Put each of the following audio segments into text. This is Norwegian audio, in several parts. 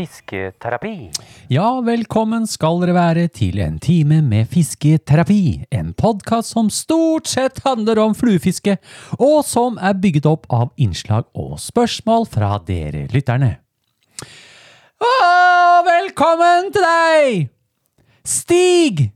Fisketerapi. Ja, velkommen skal dere være til en time med fisketerapi. En podkast som stort sett handler om fluefiske, og som er bygget opp av innslag og spørsmål fra dere lytterne. Og velkommen til deg, Stig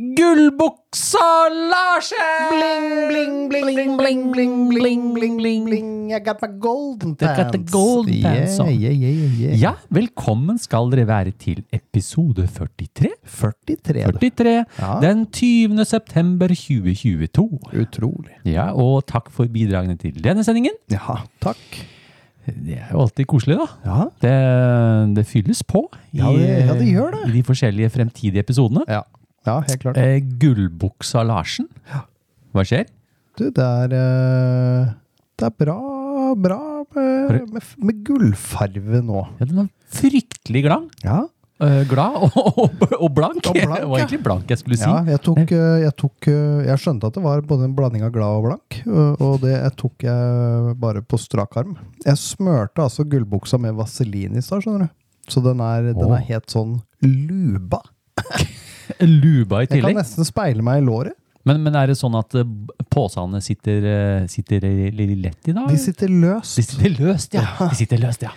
Gullbuksa Larsen! Bling, bling, bling, bling, bling, bling, bling, bling, bling, bling. I got my golden I pants. got the golden pants yeah. Yeah, yeah, yeah, yeah. Ja, velkommen skal dere være til episode 43. 43. 43, Ja. den 20. september 2022. Utrolig. Ja, og takk for bidragene til denne sendingen. Ja, takk. Det er jo alltid koselig, da. Ja. Det, det fylles på i, Ja, det- ja, det gjør det. i de forskjellige fremtidige episodene. Ja, ja helt klart. Eh, Gullbuksa Larsen, hva skjer? Du, det er eh, Det er bra, bra med, med, med gullfarve nå. Ja, den var fryktelig glad. Ja. Eh, glad og, og, og blank. Og blank, det var egentlig blank jeg skulle si. Ja, jeg tok, eh, jeg tok eh, Jeg skjønte at det var både en blanding av glad og blank, og- det tok jeg bare på strak arm. Jeg smørte altså gullbuksa med vaselin i stad, skjønner du. Så den er, den er helt sånn luba. Luba i Jeg kan tillegg. nesten speile meg i låret. Men, men er det sånn at eh, påsene sitter, eh, sitter litt lett i dag? De sitter løst. De sitter løst, ja. De sitter løst, ja.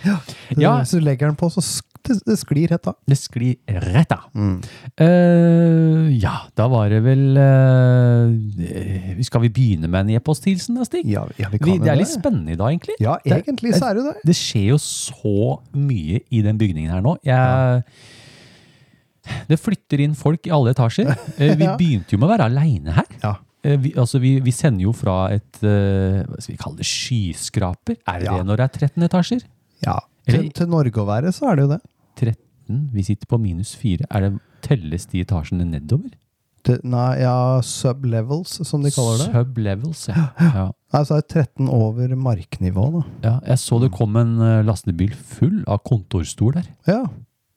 Ja, Hvis du legger den på, så sk det, det sklir rett av. det sklir rett av. Mm. Eh, ja, da var det vel eh, Skal vi begynne med en e-posthilsen, da, Stig? Ja, ja, vi kan Vi, jo det er litt spennende i dag, egentlig. Ja, egentlig så er det det. Det skjer jo så mye i den bygningen her nå. Jeg, Det flytter inn folk i alle etasjer. Eh, Vi begynte jo med å være aleine her. Ja. Eh, Vi, altså vi, vi sender jo fra et eh, hva skal vi kalle det, skyskraper. Er det Ja. det når det er 13 etasjer? ja. Til, til Norge å være, så er det jo det. 13? Vi sitter på minus 4. Er det, telles de etasjene nedover? Til, nei, ja, sublevels, som de kaller det. Sublevels, ja. ja. Nei, så er det 13 over marknivå, da. ja. Jeg så det kom en lastebil full av kontorstol der. Ja.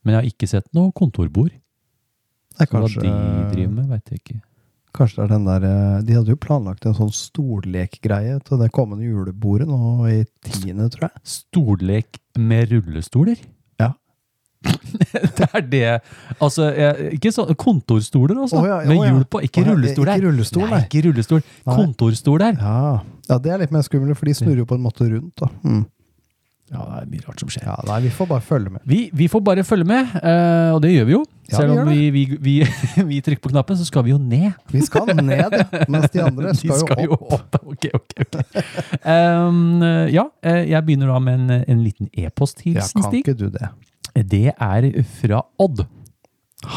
Men jeg har ikke sett noe kontorbord. Det er kanskje, Hva de driver med, veit jeg ikke. kanskje det er den der eh, De hadde jo planlagt en sånn stollekgreie til det kommende julebordet nå i tiende, tror jeg. Stollek med rullestoler? Ja. det er det Altså, jeg, ikke sånn Kontorstoler, altså. Å ja, ja, med hjul på. Ikke ja, rullestol der. ikke rullestol, nei. Ikke rullestol. Kontorstol der. Ja. ja, det er litt mer skummelt, for de snurrer jo på en måte rundt, da. Mm. Ja, det er mye rart som skjer. Ja, nei, vi får bare følge med. Vi, vi får bare følge med, uh, og det gjør vi jo. Ja, Selv om vi, vi, vi, trykker på knappen, så skal vi jo ned. Vi skal ned. Mens de andre skal, De skal, jo opp. Ok, ok, ok. Um, ja, eh, jeg begynner da med en, en liten Ja, e-posthilsen, kan ikke du det? Det er fra Odd.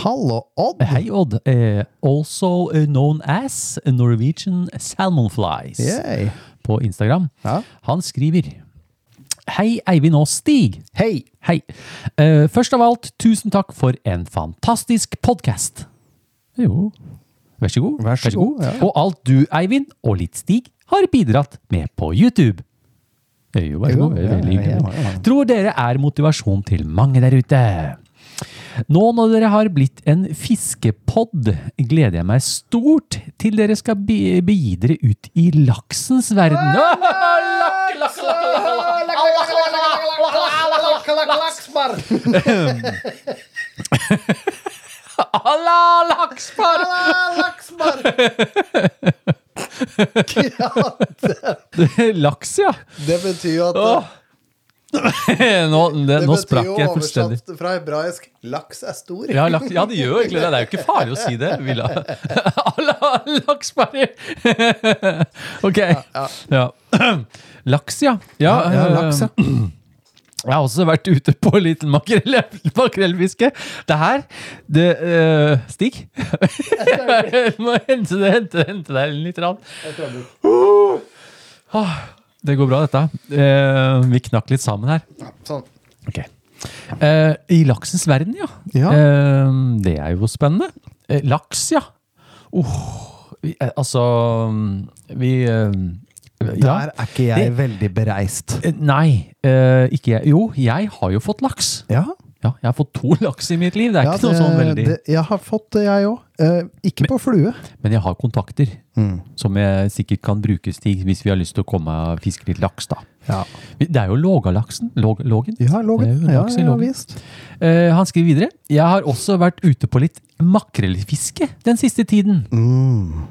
Hallo, Odd! Hei, Odd. Uh, also known as Norwegian Salmonflies Yay. på Instagram. Ja. Han skriver Hei, Eivind og Stig. Hei! Hei. Uh, først av alt, tusen takk for en fantastisk podkast. Jo, vær så god. Vær så god, ja. Og alt du, Eivind, og litt Stig, har bidratt med på YouTube. Jo, vær så god. Veldig hyggelig. Tror dere er motivasjon til mange der ute. Nå når dere har blitt en fiskepod, gleder jeg meg stort til dere skal be begi dere ut i laksens verden. Lakk, Allah, laksbar! Laks, ja. Det betyr jo at Åh. Nå, det, nå sprakk jeg fullstendig. fra hebraisk 'laks er stor'. Ja, laks, ja, det gjør jo egentlig det. Det er jo ikke farlig å si det. Villa. Allah, laks Ok. Ja. Laks, ja. Ja, Ja, laks, ja. Jeg har også vært ute på litt makrell, makrellfiske. Det her det, eh, Stig? Jeg må hente, det, hente, hente deg litt. Rann. Uh. Ah, det går bra, dette. Eh, vi knakk litt sammen her. Sånn. Ok. Eh, I laksens verden, ja. Ja. Eh, det er jo spennende. Eh, laks, ja. Vi, eh, altså Vi. Der er ikke jeg veldig bereist. Eh, Nei, eh, ikke jeg. Jo, jeg har jo fått laks. Ja, Ja, jeg har fått to laks i mitt liv. Det er ja, ikke noe sånn veldig det, jeg har fått det, jeg òg. ikke på flue. Men jeg har kontakter Mm. som jeg sikkert kan bruke, til hvis vi har lyst til å komme og fiske litt laks, da. Ja, Det er jo Lågalaksen. Låg, lågen. ja Lågen. Ja, ja, visst. Uh, han skriver videre. Jeg har også vært ute på litt makrellfiske den siste tiden. Mm,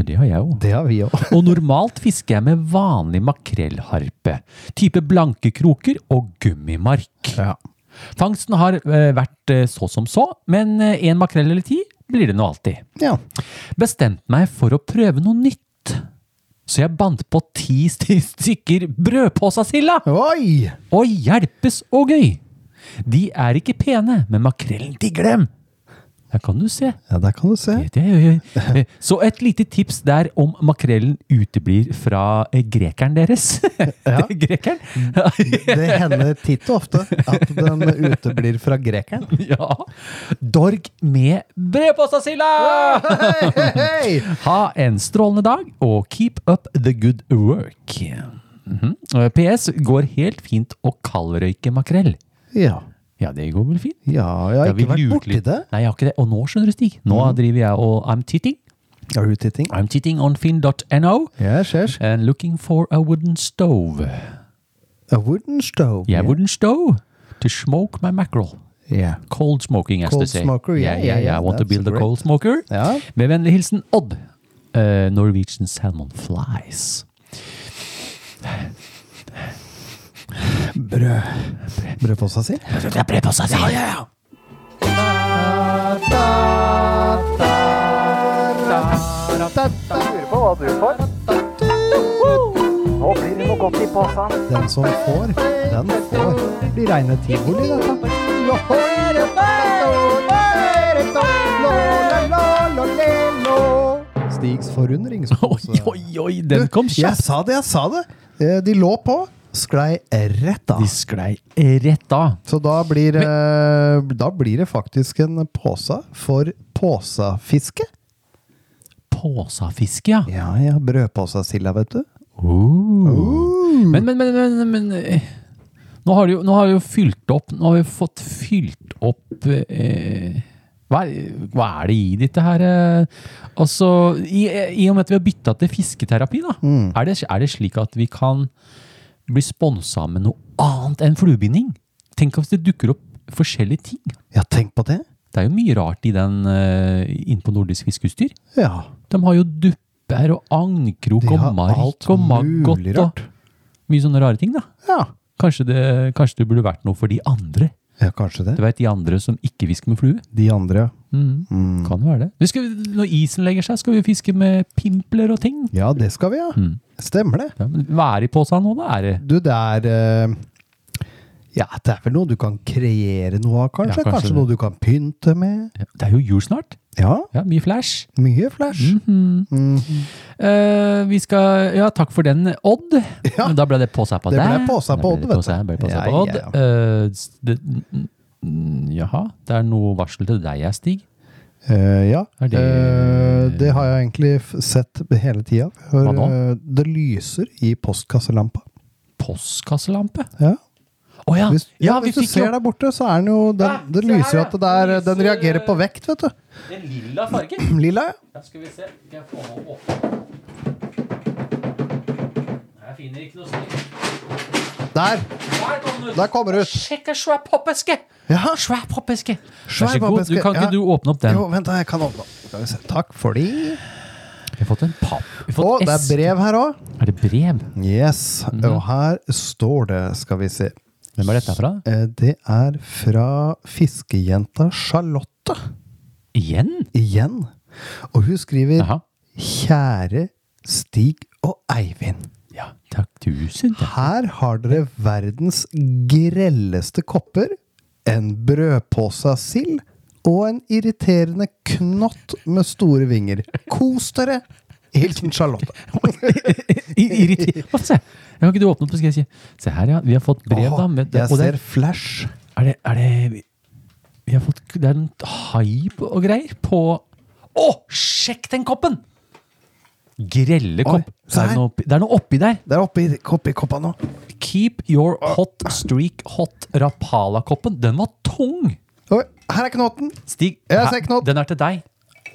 Men det har jeg òg. det har vi òg. Og normalt fisker jeg med vanlig makrellharpe. Type blanke kroker og gummimark. Ja. Fangsten har eh, vært eh, så som så, men én makrell eller ti blir det nå alltid. ja. Bestemt meg for å prøve noe nytt. Så jeg bandt på ti stykker brødpåsasilda. Oi! Og hjelpes og gøy! De er ikke pene, men makrellen digger dem. Der kan du se. Ja, der kan du se. Det er- Så et lite tips der om makrellen uteblir fra eh, grekeren deres. Ja. grekeren? Det hender titt og ofte at den uteblir fra grekeren. ja. Dorg med brødpåsasilda! Hei! Ha en strålende dag, og keep up the good work. Mm -hmm. PS går helt fint å kaldrøyke makrell. Ja. Ja, det går vel fint. ja, jeg har ikke vært borti litt. det. Nei, jeg har ikke det. Og nå skjønner du, Stig. Nå driver jeg og I'm titting. Are you titting? I'm titting on finn.no Yes, yes. and looking for a wooden stove. A wooden stove. Yeah, wooden stove to smoke my mackerel. Yeah. Cold smoking, as Cold they say. smoker, yeah, yeah, yeah, yeah. yeah, I want to that's build a great. cold smoker. Ja. Med vennlig hilsen Odd. Uh, Norwegian Salmon Flies. Brød. Brødposa si? Ble på ja, ja, ja. Lurer på hva du får. Nå blir det noe godt i posen. Den som får, den får. Det blir reine tivoli, dette. Stigs forundring. Oi, oi, oi, den kom kjapt. Jeg sa det, jeg sa det. Eh, De lå på. Sklei rett av. De sklei rett av. Så da blir, Men, da blir det faktisk en påse for påsafiske. Påsafiske, ja. Ja, ja. Brødpåsasilda, vet du. Men, men, men, men, men eh, nå, har du nå har du fylt opp Nå har vi fått fylt opp eh, hva, hva er det i dette her? eh? Altså, i, I og med at vi har bytta til fisketerapi, da, er, det, er det slik at vi kan bli sponsa med noe annet enn fluebinding? Tenk hvis det dukker opp forskjellige ting. Ja, tenk på det. Det er jo mye rart i den uh, innpå nordisk fiskeutstyr. Ja. De har jo dupper og agnkrok og mark og maggot og rart. mye sånne rare ting, da. Ja. Kanskje det, kanskje det burde vært noe for de andre. ja, kanskje det. Du vet, De andre som ikke fisker med flue. De andre, ja. Mm. Mm. Kan jo være det. Vi skal, når isen legger seg, skal vi fiske med pimpler og ting. Ja, det skal vi, ja. Mm. Stemmer det. Ja, hva er i posen nå, da? Er det Du, det er eh, Ja, det er vel noe du kan kreere noe av, kanskje? Ja, kanskje kanskje noe du kan pynte med? Det er jo jul snart. Ja, Ja, Mye flash. mye flash. Mm -hmm. Mm -hmm. Uh, vi skal Ja, takk for den, Odd. Ja. Da ble det påsa på deg. Det ble påsa på Odd, vet du. ble påse Ja, på Odd. ja, Eh, s- det, mm, jaha, det er noe varsel til deg, jeg, Stig. Eh, ja, Er det- Uh, det har jeg egentlig sett hele tida. For Hva da? eh, det lyser i postkasselampa. Postkasselampe? Ja. Oh, ja. Hvis, ja, ja, hvis du ser jo der borte, så er den jo den, Ja, Det lyser jo at det der, Det den reagerer på vekt, vet du. en lilla farge. Lilla, ja. Ja, skal vi se. Skal jeg få noe åpne? Jeg finner ikke noe sted. Der! Der kommer det ut. Sjekk en svær poppeske. Ja. Svær poppeske. Svær Vær så god. poppeske, Du, kan ikke ja. du åpne opp den? Jo, vent, da, jeg kan åpne. opp. Takk for de. Vi har fått en papp. Vi har det er brev her òg. Er det brev? Yes. Mhm. Og her står det, skal vi se Hvem er dette fra? Eh, Det er fra fiskejenta Charlotte. Igjen? Igjen. Og hun skriver Aha. Kjære Stig og Eivind. Takk. Tusen takk. Her har dere verdens grelleste kopper, en brødpose av sild og en irriterende knott med store vinger. Kos dere! Hilsen Charlotte. Irriterende. Se. Kan ikke du åpne opp, så skal jeg si. Se her, ja. Vi har fått brev, da. Med, jeg ser flash. er det, er det Vi har fått Det er en hype og greier på Å, sjekk den koppen! Grelle Oi, Det er, noe, det er noe oppi der. Det er oppi, oppi koppa nå. Keep your hot streak hot Rapala-koppen. Den var tung! Oi, her er knotten. Stig, her- den er til deg.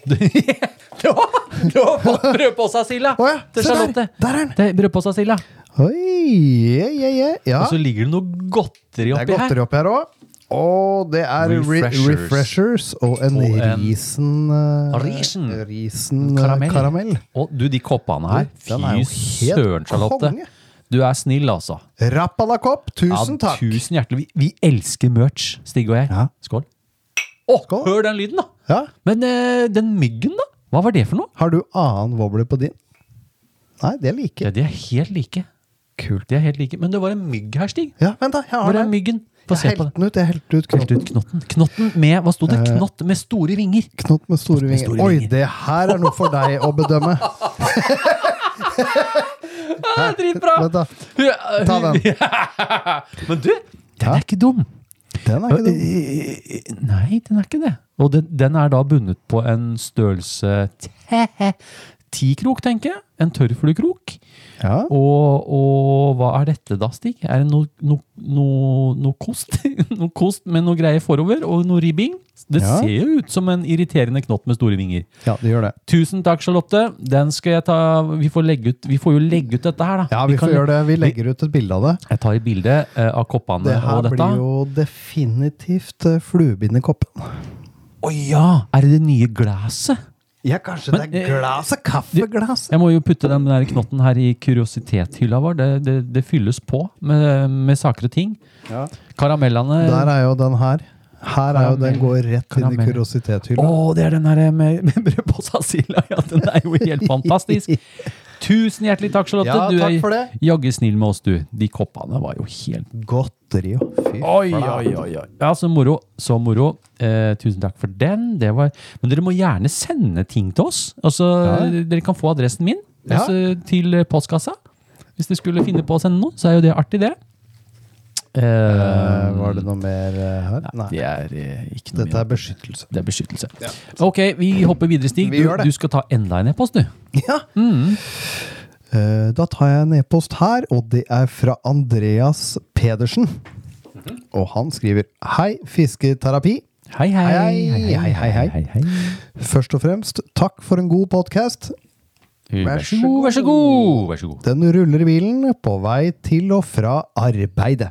Har fått brødposa, Silja! Å ja, til der. Charlotte. Der er den. Det er. Oi, yeah, yeah, yeah. Ja, Og så ligger det noe godteri det er oppi her. godteri oppi her òg. Og det er re Refreshers. refreshers og en, Og en- risen uh, Risen. Risen uh, Karamell. karamell. Og du, de koppene her. Er Fy søren, Charlotte. konge. Du er snill, altså. Rappalakopp, tusen ja, takk. Tusen hjertelig. Vi, vi elsker merch, Stig og jeg. Ja. Skål. Å, Skål. hør den lyden, da! Ja. Men uh, den myggen, da? Hva var det for noe? Har du annen wobbler på din? Nei, det er like. Ja, De er helt like. Kult. De er helt like. Men det var en mygg her, Stig. Ja, vent da, jeg har Hvor er den. myggen? Få se på den ut, jeg helte ut Helt knotten. ut knotten. Knotten med Hva sto det? Eh. Knott med store vinger. Knott med store med vinger. Oi, det her er noe for deg å bedømme. Ah, dritbra! Vent da, ta den. Men du, den er ikke dum. Den er ikke dum. Eh, Nei, den er ikke det. Og den, den er da bundet på en størrelse tikrok, tenker jeg. En tørrfluekrok. Ja. Og, og hva er dette da, Stig? Er det noe no, no, no kost? noe kost med noe greier forover, og noe ribbing? Det Ja. ser jo ut som en irriterende knott med store vinger. ja, det gjør det. Tusen takk, Charlotte. Den skal jeg ta Vi får, ut, vi får jo legge ut dette her, da. Ja, vi får kan- gjøre det. Vi legger ut et bilde av det. Jeg tar et bilde eh, av koppene Det her og dette. blir jo definitivt uh, fluebindekoppen. Å ja! Er det det nye glasset? Ja, kanskje Men, det eh, er glasset? kaffeglaset. Jeg må jo putte den der knotten her i kuriositetshylla vår. Det, det, det fylles på med, med saker og ting. Ja. Karamellene Der er jo den her. Her er jo den går rett inn i kuriositethylla. kuriositetshylla. Å, det er den der med, med brødposa-silda! Ja, den er jo helt fantastisk. Tusen hjertelig takk, Charlotte. Ja, du takk er for det. jaggu snill med oss, du. De koppene var jo helt Godteri fy Oi, oi, oi, oi. Ja, så moro. Så moro. Eh, tusen takk for den. Det var... Men dere må gjerne sende ting til oss. Altså, Dere kan få adressen min Ja. altså, til postkassa. Hvis dere skulle finne på å sende noe, så er jo det artig, det. Eh, Eh, var det noe mer eh, her? Nei. Det er eh, ikke noe Dette er beskyttelse. Det er beskyttelse. Ok, vi hopper videre, Stig. Vi Du, du skal ta enda en e-post, du. Ja. Eh, da tar jeg en e-post her, og det er fra Andreas Pedersen. Og han skriver Hei, fisketerapi. Hei, hei. Hei, hei, hei, hei. hei. Først og fremst, takk for en god podkast. God, vær så god. Vær så god. Den ruller i bilen på vei til og fra arbeidet.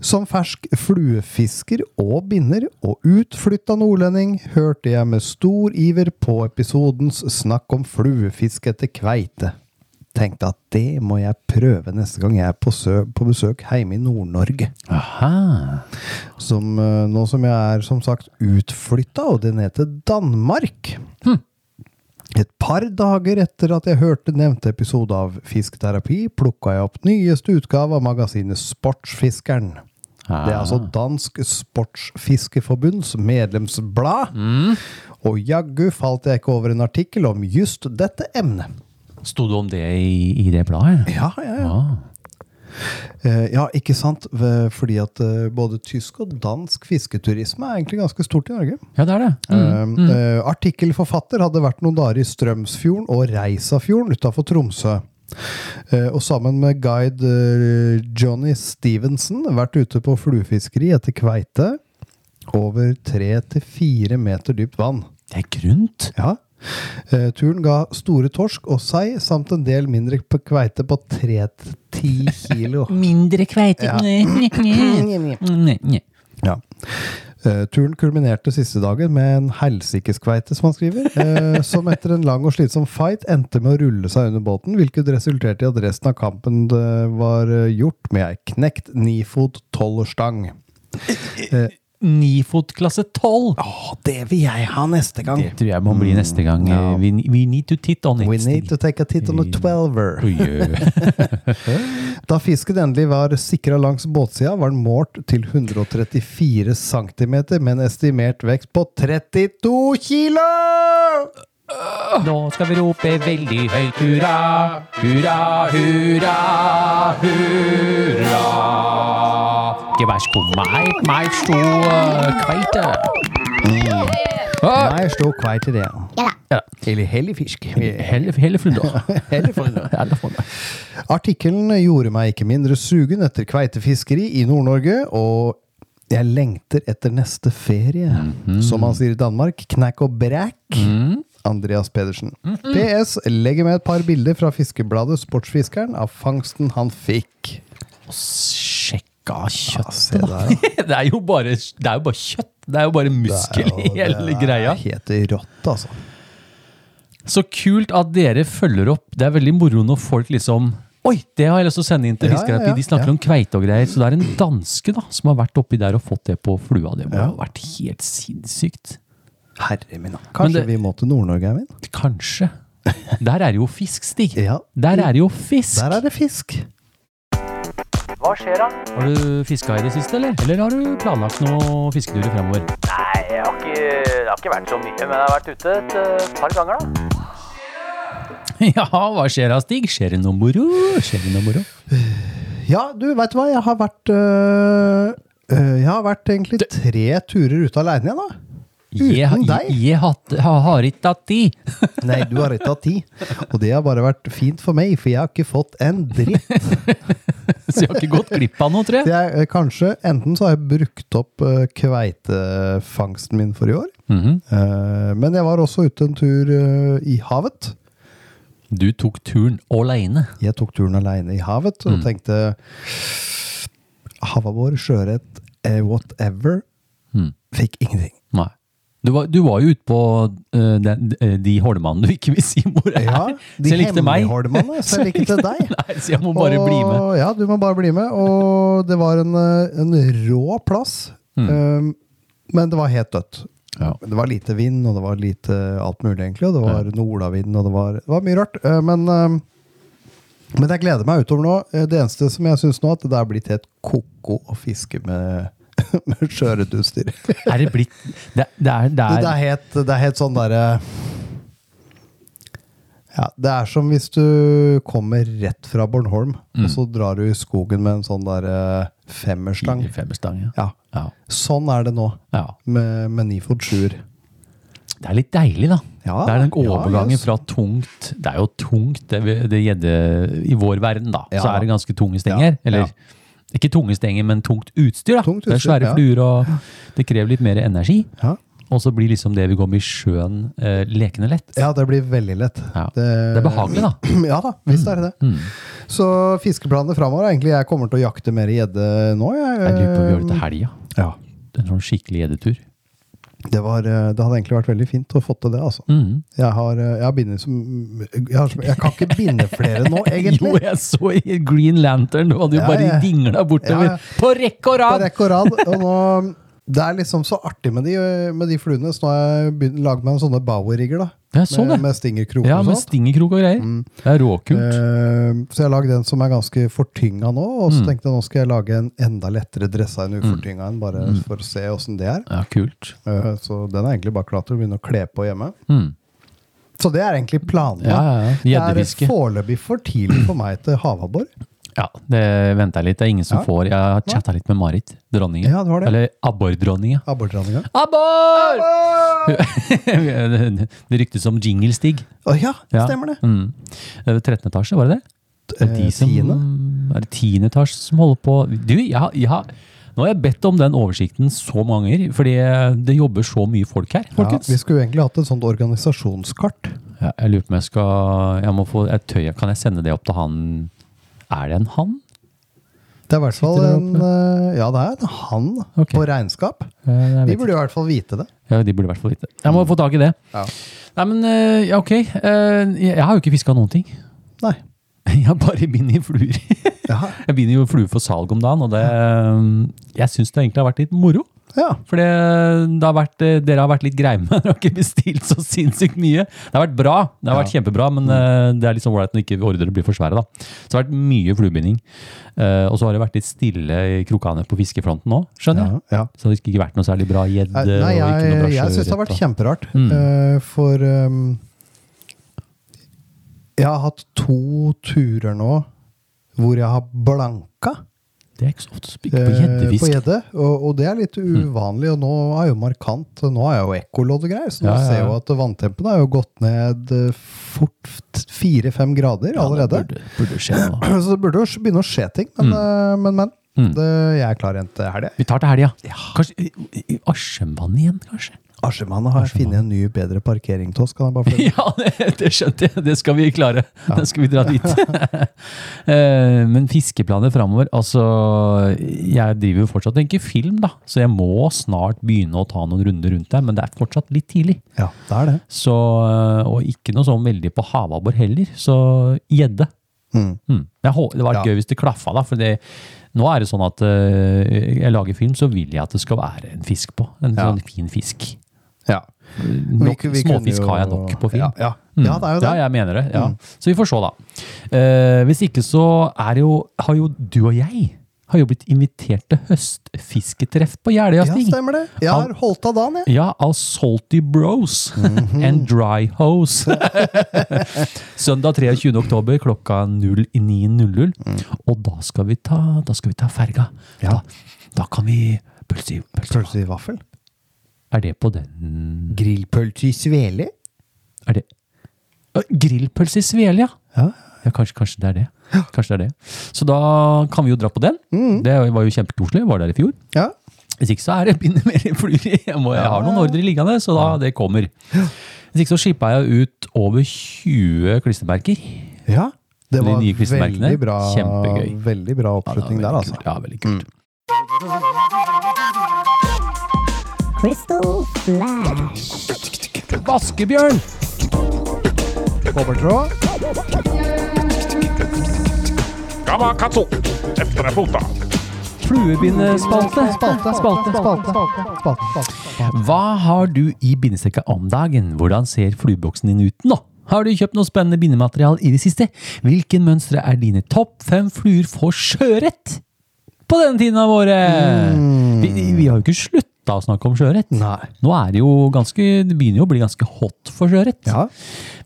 Som fersk fluefisker og binder og utflytta nordlending hørte jeg med stor iver på episodens snakk om fluefiske etter kveite. Tenkte at det må jeg prøve neste gang jeg er på, på besøk hjemme i Nord-Norge. Aha. Som, eh, nå som jeg er som sagt utflytta, og det ned til Danmark. Et par dager etter at jeg hørte nevnte episode av Fisketerapi, plukka jeg opp nyeste utgave av magasinet Sportsfiskeren. Det er altså Dansk Sportsfiskeforbunds medlemsblad. Og jaggu falt jeg ikke over en artikkel om just dette emnet. Sto det om det i, i det bladet? Ja, ja, ja. Ah. Eh, ja, ikke sant? Fordi at eh, både tysk og dansk fisketurisme er egentlig ganske stort i Norge. Ja, det er det. Mm. Eh, eh, artikkelforfatter hadde vært noen dager i Strømsfjorden og Reisafjorden utafor Tromsø. Og sammen med guide Johnny Stevenson vært ute på fluefiskeri etter kveite over tre til fire meter dypt vann. Det er grunt. Ja. Eh, turen ga store torsk og sei, samt en del mindre på kveite på tre til ti kilo. Mindre kveite. Ja. Ja. Eh, turen kulminerte siste dagen med en helsikeskveite, som han skriver, eh, som etter en lang og slitsom fight endte med å rulle seg under båten, hvilket resulterte i at resten av kampen var gjort med ei knekt nifot tollerstang. Nifot klasse 12. Å, det vil jeg ha neste gang! Det tror jeg må bli neste gang. Ja. We, we need to tit on it. We need to take a tit on a twelver. Oi, oi. Da fisken endelig var sikra langs båtsida, var den målt til 134 cm med en estimert vekt på 32 kilo! Nå skal vi rope veldig høyt hurra, hurra, hurra, hurra. Det skumma et meget stor kveite. Ah! Nei, stå kveite det. Ja. Eller helligfisk. Hele, hele flunda. Hele flunda. Hele flunda. Artikkelen gjorde meg ikke mindre sugen etter kveitefiskeri i Nord-Norge, og jeg lengter etter neste ferie. Som man sier i Danmark, Knæk og bræk. Andreas Pedersen. PS. Legger med et par bilder fra fiskebladet Sportsfiskeren av fangsten han fikk. Sjekka kjøttet, da. Det er jo bare, det er jo bare kjøtt. Det er jo bare muskel i hele greia. Det er helt rått, altså. Så kult at dere følger opp. Det er veldig moro når folk liksom Oi, det har jeg lyst til å sende inn til Ja, Fiskerapi. ja, ja, De snakker ja. om kveite og greier. Så det er en danske da, som har vært oppi der og fått det på flua. Det må Ja. ha vært helt sinnssykt. Herre min. Kanskje det- vi må til Nord-Norge, Eivind? Kanskje. Der er det jo fisk, Stig. Ja. Der er det jo fisk. Der er det fisk. Hva skjer da? Har du fiska i det siste, eller? Eller har du planlagt noen fisketurer fremover? Nei, jeg har ikke, det har ikke vært så mye, men jeg har vært ute et par ganger da. Ja, hva skjer da, Stig? Skjer det noe moro? Skjer det noe moro? Ja, du, veit du hva? Jeg har vært øh, øh, Jeg har vært egentlig tre turer ute aleine, jeg, da. Uten deg? jeg, har, ikke tatt tid. Nei, du har ikke tatt tid. Og det har bare vært fint for meg, for jeg har ikke fått en dritt. Så jeg har ikke gått glipp av noe, tror jeg. jeg, øh, kanskje enten så har jeg brukt opp uh, kveitefangsten min for i år. Mm -hmm. uh, men jeg var også ute en tur uh, i havet. Du tok turen alene. Jeg tok turen aleine i havet og tenkte Havabbor, sjøørret, eh, whatever. Mm. Fikk ingenting. Nei. Du var, du var jo ute på eh, den, eh, de holmene du ikke vil si hvor er. Ja, de hemmeligholmene, så jeg likte deg. Nei, så jeg må bare bli med. Ja, du må bare bli med. Og det var en, eh, en rå plass. Um, men det var helt dødt. Mm. Ja. Det var lite vind, og det var lite alt mulig, egentlig. Og det var nordavind, og det var, det var mye rart. Men, men jeg gleder meg utover nå. Det eneste som jeg syns nå, at det er blitt helt ko-ko å fiske med, med skjøretutstyr. Er det blitt Det, det, er, det, er, det, er helt, det er helt sånn derre ja, Det er som hvis du kommer rett fra Bornholm, Mm. og så drar du i skogen med en sånn der femmerstang. Femmerstang, ja. Ja. ja. Sånn er det nå, ja. med, med Nifod sjuer. Det er litt deilig, da. Ja, det er den overgangen yes. fra tungt Det er jo tungt, det, det gjedde I vår verden, da. Så er det ganske tunge stenger. Eller. Ikke tunge stenger, men tungt utstyr. da. Tungt det er svære ja. fluer, og det krever litt mer energi. Ja. Og så blir liksom det vi går med i sjøen, eh, lekende lett. ja, det blir veldig lett. Ja. Det er behagelig, da. Ja da, visst er det det. Mm. Så fiskeplanene framover er egentlig jeg kommer til å jakte mer gjedde nå. Jeg, Jeg lurer på om vi gjør det til helga. Ja. En sånn skikkelig gjeddetur. Det, var, eh, det hadde egentlig vært veldig fint å få til det, altså. Mm. Jeg har, eh, jeg har som jeg, har, jeg kan ikke binde flere nå, egentlig. Jo, jeg så i Green Lantern, du hadde jo Ja, bare dingla bortover. Ja, ja. På rekke og på rad! rekke og rad. Og nå, det er liksom så artig med de, med de fluene, så nå har jeg begynt- laget meg sånne bauer-rigger, da. Jeg så det. med stingerkrok Ja, og med sånt. stingerkrok og greier. Det er råkult. Eh, så jeg har lagd en som er ganske fortynga nå, og Mm. så tenkte jeg nå skal jeg lage en enda lettere dressa enn ufortynga en, bare Mm. for å se åssen det er. Ja, kult. Eh, så den er egentlig bare klar til å begynne å kle på hjemme. Mm. Så det er egentlig planen Ja, ja, ja. Det er foreløpig for tidlig for meg til havabbor. Ja, det venter jeg litt. Det er ingen som Ja. får. Jeg har chatta litt med Marit, dronningen. Ja, det var det. Eller abbordronninga. Abbordranninga. Abbor! det, ryktes om jinglestig. Å ja, Ja. stemmer det. Mm. Det er 13. etasje, var det det? Det er, de Eh, som, er det 10. etasje som holder på Du, jeg, har- jeg, har- nå har jeg bedt om den oversikten så mange ganger, fordi det jobber så mye folk her, Ja, folkens. vi skulle jo egentlig hatt et sånt organisasjonskart. Ja, jeg lurer på om jeg skal Jeg må få et tøy. Kan jeg sende det opp til han Er det en han? Det er i hvert fall en eh, Ja, det er en han okay. på regnskap. Jeg Vi burde i hvert fall vite det. Ja, de burde i hvert fall vite. det. Jeg må få tak i det. Ja. Nei, men eh, ja, ok. Eh, Jeg har jo ikke fiska noen ting. Nei. Jeg har bare binder i fluer. Jeg binder jo fluer for salg om dagen, og det Jeg syns det egentlig har vært litt moro. Ja. For det, det har vært, eh, dere har vært litt greie med Dere har ikke bestilt så sinnssykt mye. Det har vært bra, det har vært Ja. kjempebra, men mm. det er liksom ålreit når ikke ordre blir for svære. da. Så det har vært mye fluebinding. Uh, og så har det vært litt stille i krokane på fiskefronten nå, skjønner jeg. ja. Så det har ikke vært noe særlig bra gjedde. Nei, bra jeg, jeg syns det har vært og- kjemperart. Mm. Uh, for um, jeg har hatt to turer nå hvor jeg har blanka. Det er ikke så ofte spikk på gjeddefiske. På gjedde, og, og det er litt uvanlig, og nå er jo markant Nå er jo ekkolodd og greier, så nå Ja, ja, ser ja. jo at vanntempene har jo gått ned eh, fort fire-fem grader Ja, det. Burde, burde skje nå. Så det burde jo begynne å skje ting, men, mm. men. men. Mm. Det, jeg er klar igjen til helga. Vi tar til helga. Kanskje Askjemvannet igjen, kanskje? Asjemannen har funnet en ny, bedre parkering til oss. Kan jeg bare få Ja, det, det skjønte jeg. Det skal vi klare. Da skal vi dra dit. Eh, Men fiskeplaner framover Altså, jeg driver jo fortsatt og tenker film, da. Så jeg må snart begynne å ta noen runder rundt der. Men det er fortsatt litt tidlig. Ja, det er det. Så, eh, og ikke noe sånn veldig på havabbor heller. Så gjedde. Mm. Mm. Det var Ja. gøy hvis det klaffa, da. For det, nå er det sånn at uh, jeg lager film, så vil jeg at det skal være en fisk på. En Ja. sånn fin fisk. Ja. Nok, Vi- vi småfisk jo- har jeg nok på film. Ja, ja. Mm. ja det er jo det. Ja, jeg mener det. Ja. Mm. Så vi får se, da. Eh, hvis ikke så er jo Har jo du og jeg har jo blitt invitert til høstfisketreff på Jeløya, Ja, stemmer det. Jeg har holdt av dagen, jeg. Ja, av Salty Bros Mhm. and Dry Hose. Søndag 23. oktober klokka 09.00. Og da skal vi ta, da skal vi ta ferga. Ja. Da, da kan vi pølse i pølse. Pølse i vaffel. Er det på den Grillpølse i svele. Er det Grillpølse i svele, ja. Ja. Ja, kanskje, kanskje det er det. Kanskje det er det. Så da kan vi jo dra på den. Mm. Det var jo kjempekoselig. Var der i fjor. ja. Hvis ikke så er det binder mer fluer i. Jeg, må, jeg har noen ordre liggende, så da det kommer. Hvis ikke så skippa jeg ut over 20 klistremerker. Ja. Det var de veldig bra, Kjempegøy. veldig bra oppslutning der, altså. Ja, veldig kult. Crystal Flash. Vaskebjørn! Kobbertråd. Gamma katso! Efter fota! Fluebindespalte. Spalte, spalte, spalte, spalte, spalte. Hva har du i bindesekka om dagen? Hvordan ser flueboksen din ut nå? Har du kjøpt noe spennende bindemateriale i det siste? Hvilke mønstre er dine topp fem fluer for sjøørret? På denne tiden av året! Vi, vi har jo ikke slutta å snakke om sjøørret. Nå er det jo ganske Det begynner jo å bli ganske hot for sjøørret. Ja.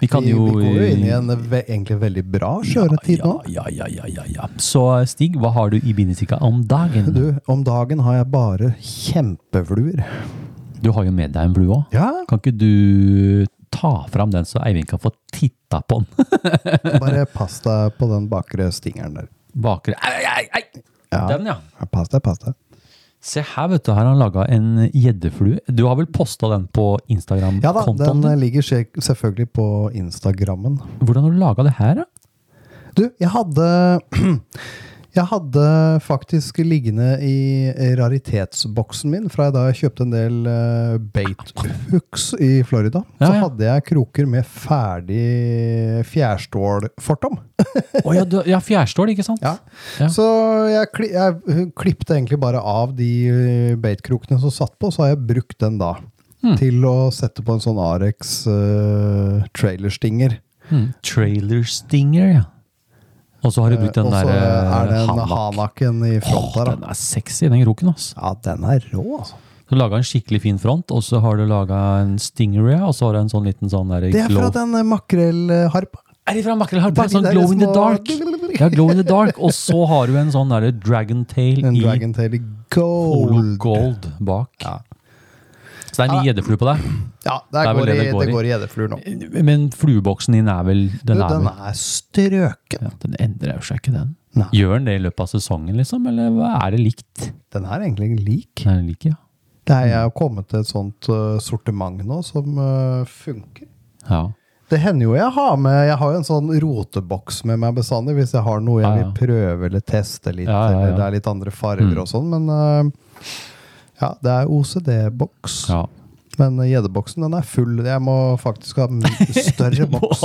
Vi Vi, vi går jo inn i en ve egentlig veldig bra sjøørrettid nå. Ja, ja, ja, ja, ja. Så Stig, hva har du i bindestikka om dagen? Du, om dagen har jeg bare kjempefluer. Du har jo med deg en flue òg. Ja, Kan ikke du ta fram den, så Eivind kan få titta på den? bare pass deg på den bakre stingeren der. Bakre Ei, ei, ei! Ja. Den, ja. Pass deg, pass deg. Se her, vet du. Her har han laga en gjeddeflue. Du har vel posta den på Ja Instagram-kontoen den da, den ligger selvfølgelig på Instagrammen. Hvordan har du laga det her, da? Du, jeg hadde Jeg hadde faktisk liggende i raritetsboksen min fra da jeg kjøpte en del uh, bait hooks i Florida. Ja, Så ja. hadde jeg kroker med ferdig fjærstålfortom. oh, ja, ja, fjærstål, ikke sant? Ja. Så jeg, kli, jeg klippte egentlig bare av de bait-krokene som satt på, så har jeg brukt den da. Mm. Til å sette på en sånn Arex uh, trailerstinger. Mm. Trailer Stinger, ja. Og så har du brukt den Eh, der er det en hanaken i front der. den er sexy, den kroken. ass. Ja, den er rå, altså. Du laga en skikkelig fin front, og så har du laga en stingray, og så har du en sånn liten sånn der Det er fra den eh, makrellharpa. Er det fra makrellharpe? Bare de Sånn der glow in the små- dark. Ja, glow in the dark. Og så har du en sånn dragontail dragon tail En i Dragon i gold. gold bak. Ja. Så det er mye gjeddeflue på deg. Ja, det, Det er går, det i, det går det går i gjeddefluer nå. Men flueboksen din er vel Du, Den er den er strøken. ja, Den endrer jo seg ikke, den. Nei. Gjør den det i løpet av sesongen, liksom? Eller er det likt? Den er egentlig lik. Den er lik, ja. Det er, jeg har kommet til et sånt uh, sortiment nå som uh, funker. ja. Det hender jo jeg har med Jeg har jo en sånn roteboks med meg bestandig hvis jeg har noe jeg vil prøve eller teste litt, Ja, ja, ja. eller det er litt andre farger Mm. og sånn, men uh, ja, det er OCD-boks. ja. Men gjeddeboksen, den er full. Jeg må faktisk ha større boks.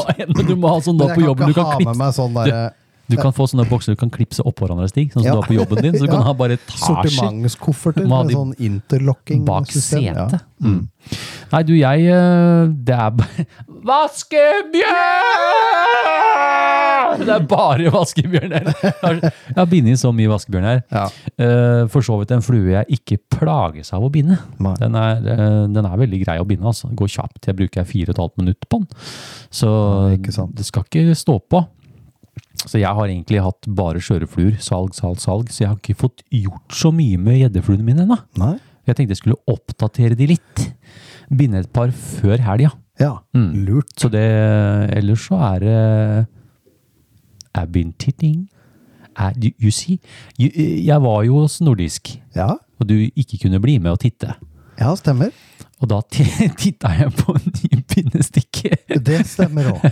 Du må ha sånn da på jobben. Du kan, ha med meg sånn der, du kan få sånne bokser du kan klipse oppå hverandre, Stig. Sånn som Ja. du har på jobben din. Så du kan ha bare etasjer sortimentskofferter med, med sånn interlocking bak setet. Ja. Mm. Nei, du, jeg eh, Det er Vaskebjørn! Det er bare vaskebjørn her. Jeg har- bindet inn så mye vaskebjørn her. Ja. Uh, For så vidt en flue jeg ikke plages av å binde. Den er, uh, den er veldig grei å binde. altså. Det går kjapt. Jeg bruker fire og et halvt minutt på den. Så Ja, det skal ikke stå på. Så jeg har egentlig hatt bare skjørefluer. Salg, salg, salg. Så jeg har ikke fått gjort så mye med gjeddefluene mine ennå. Jeg tenkte jeg skulle oppdatere de litt. Binde et par før helga. Ja. Mm. Lurt. Så det Ellers så er det Been titting. I, you, you see? You, jeg var jo hos Nordisk, Ja. og du ikke kunne bli med og titte. ja, stemmer. Og da titta jeg på en ny pinnestikke. Det stemmer òg.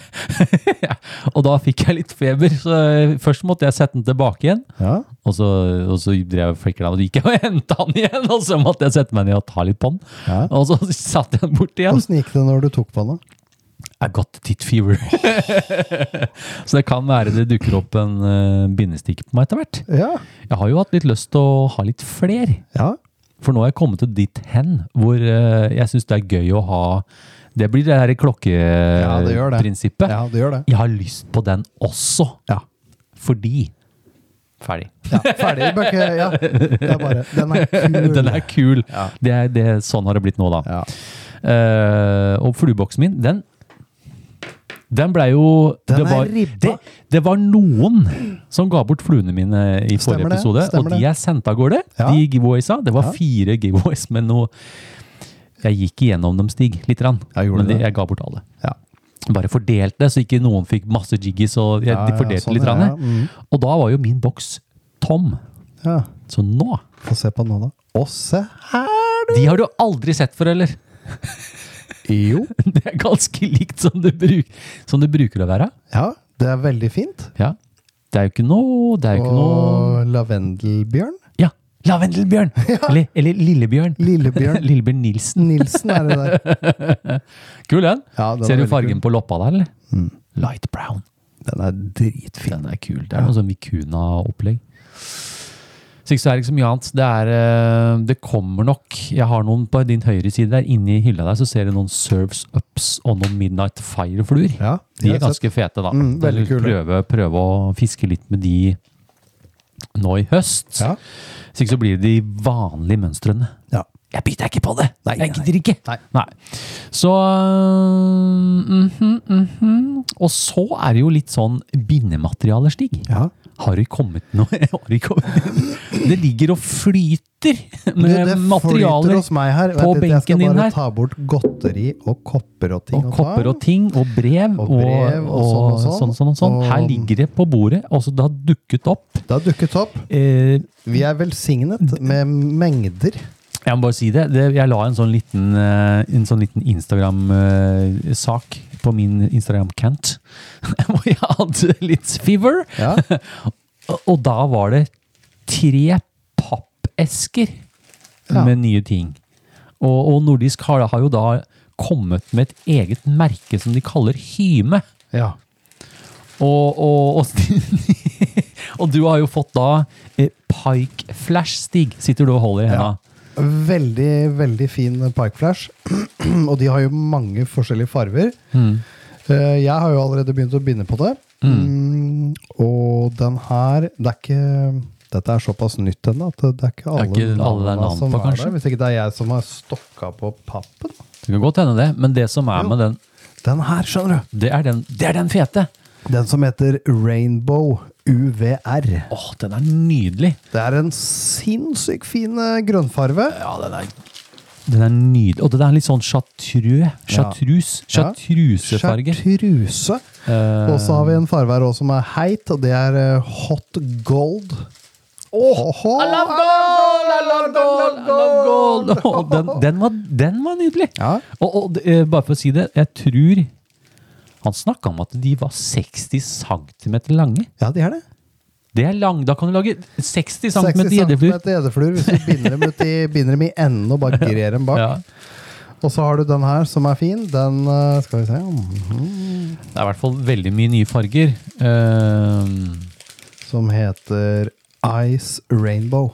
og da fikk jeg litt feber, så først måtte jeg sette den tilbake igjen. Ja. Og så, og så drev jeg og og gikk jeg og henta den igjen. Og så måtte jeg sette meg ned og ta litt på den. Ja. Og så satte jeg den bort igjen. Åssen gikk det når du tok på den? da? I got tit fever. så det kan være det dukker opp en uh, bindestikke på meg etter hvert. Ja. Jeg har jo hatt litt lyst til å ha litt fler. Ja. For nå har jeg kommet til dit hen hvor uh, jeg syns det er gøy å ha Det blir det her Ja, det gjør det. klokkeprinsippet. ja, det gjør det. Jeg har lyst på den også. Ja. Fordi Ferdig. ja. Ferdig. Bør Ja. Det er bare Den er kul. Den er kul. Ja. Det er, det, sånn har det blitt nå, da. Ja. Uh, og flueboksen min, den den blei jo Den det er var, ribba. Det, det var noen som ga bort fluene mine i forrige Stemmer det, episode, og stemmer de er jeg sendte av gårde, Ja. de giveawaysa. Det var Ja. fire giveaways, men noe Jeg gikk igjennom dem, Stig, lite grann. Ja, gjorde men du det, det? jeg ga bort alle. Ja. Bare fordelte, så ikke noen fikk masse jiggies, og jeg, Ja, de ja, fordelte sånn, litt. grann. ja. Mm. Og da var jo min boks tom. ja. Så nå Få se på nå, da. Å, se her, du! De har du aldri sett før, eller? Jo. Det er ganske likt som det, bruk, som det bruker å være. Ja, det er veldig fint. Ja. Det er jo ikke noe Det er jo ikke noe Og lavendelbjørn. Ja! Lavendelbjørn! Eller, eller Lillebjørn. Lillebjørn. Lillebjørn Nilsen. Nilsen er det der. Kul den. Ja, er Ser du fargen kul. på loppa der, eller? Mm. Light brown. Den er dritfin. Den er kul. Det er noe sånn Vikuna-opplegg. Så ikke så er det ikke så mye annet. Det er eh, Det kommer nok Jeg har noen på din høyre side der. Inni hylla der så ser du noen Serves Ups og noen Midnight Fire-fluer. Ja, De er ganske ganske fete, da. Mm, veldig kule. Prøve, prøve å fiske litt med de nå i høst. Ja. Så ikke så blir det de vanlige mønstrene. Ja. Jeg biter ikke på det! Nei, jeg nei, gidder ikke! Nei. Så øh, mm, mhm. Og så er det jo litt sånn bindematerialer, Stig. Ja. Har det kommet noe har det, ligger og flyter med Du, materialer her. på benken din her. jeg skal bare ta bort godteri og kopper og ting. og kopper og ting, og brev, Og brev, og sånn og sånn. sånn, sånn, og sånn. Her ligger det på bordet, og så det har dukket opp. Det har dukket opp. Eh, Vi er velsignet med mengder. jeg må bare si det, det jeg la en sånn liten, eh, en sånn liten Instagram-sak på min Instagram-cant, hvor jeg hadde litt fever. Ja. Og- Og da var det tre pappesker Ja. med nye ting. Og, og Nordisk har, har jo da kommet med et eget merke som de kaller Hyme. ja. Og, og, og, og du har jo fått da eh, Pike Flash, Stig. Sitter du og holder i henda? Veldig, veldig fin Parkflash. Og de har jo mange forskjellige farver. Mm. Eh, Jeg har jo allerede begynt å binde på det. Mm, og den her Det er ikke Dette er såpass nytt ennå at det er ikke alle, ikke alle er navnene som på, er kanskje? der. Hvis ikke det er jeg som har stokka på pappen. Det kan godt hende det, men det som er Jo. med den, Den her, skjønner du. det er den, det er den fete. Den som heter Rainbow UVR. Åh, den er nydelig. Det er en sinnssykt fin eh, grønnfarve. Ja, den er, den er nydelig. Og den er litt sånn chartreux. Chartreuse. Ja. Chartrusefarge. Chartreuse. Eh, Og så har vi en farve her også som er heit, og det er eh, hot gold. Åh, I love gold! I love gold! I love gold! Den, den, var, den var nydelig. Ja. Og, og bare for å si det, jeg tror Han snakka om at de var 60 cm lange. ja, de er det. Det er lang, Da kan du lage 60 cm 60 cm gjeddefluer hvis du binder dem, ut i, binder dem i enden og bare grer dem bak. Ja. Og så har du den her som er fin. Den eh, skal vi se mm. Det er i hvert fall veldig mye nye farger. Eh, Som heter Ice Rainbow.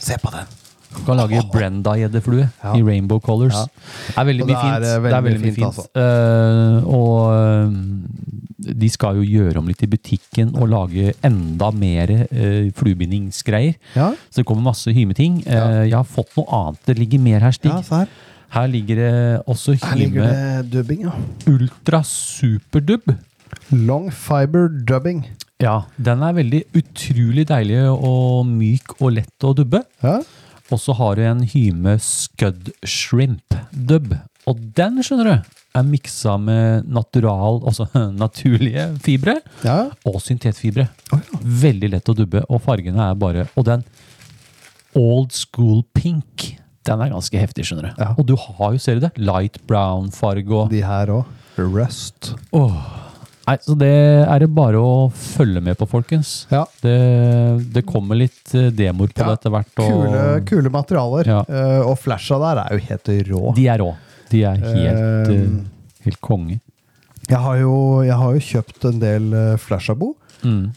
Se på den! Du kan lage Brenda-gjeddeflue Ja. i rainbow colors. Ja. Det er veldig mye det er, fint. eh, det er veldig veldig mye fint, fint. altså. Uh, og eh, de skal jo gjøre om litt i butikken og lage enda mer uh, fluebindingsgreier. Ja, Så det kommer masse hymeting. Uh, jeg har fått noe annet. Det ligger mer her, Stig. her. Her ligger det også Her ligger hyme det dubbing, ja. ultra superdubb. Long fiber dubbing. Ja, den er veldig utrolig deilig og myk og lett å dubbe. Ja. Og så har du en Hyme Scud Shrimp Dub. Og den, skjønner du, er miksa med natural, altså naturlige fibre ja. og syntetfibre. Veldig lett å dubbe, og fargene er bare Og den old school pink, den er ganske heftig, skjønner du. Ja. Og du har jo, ser du det, light brown farge og De her òg. Rust. Nei, så det er det bare å følge med på, folkens. Ja. Det, det kommer litt eh, demoer på Ja, det etter hvert. Og Kule, kule materialer. Ja. Uh, og flasha der er jo helt rå. De er rå. De er helt, uh, uh, helt konge. Jeg har jo, jeg har jo kjøpt en del Flashabo. Mm.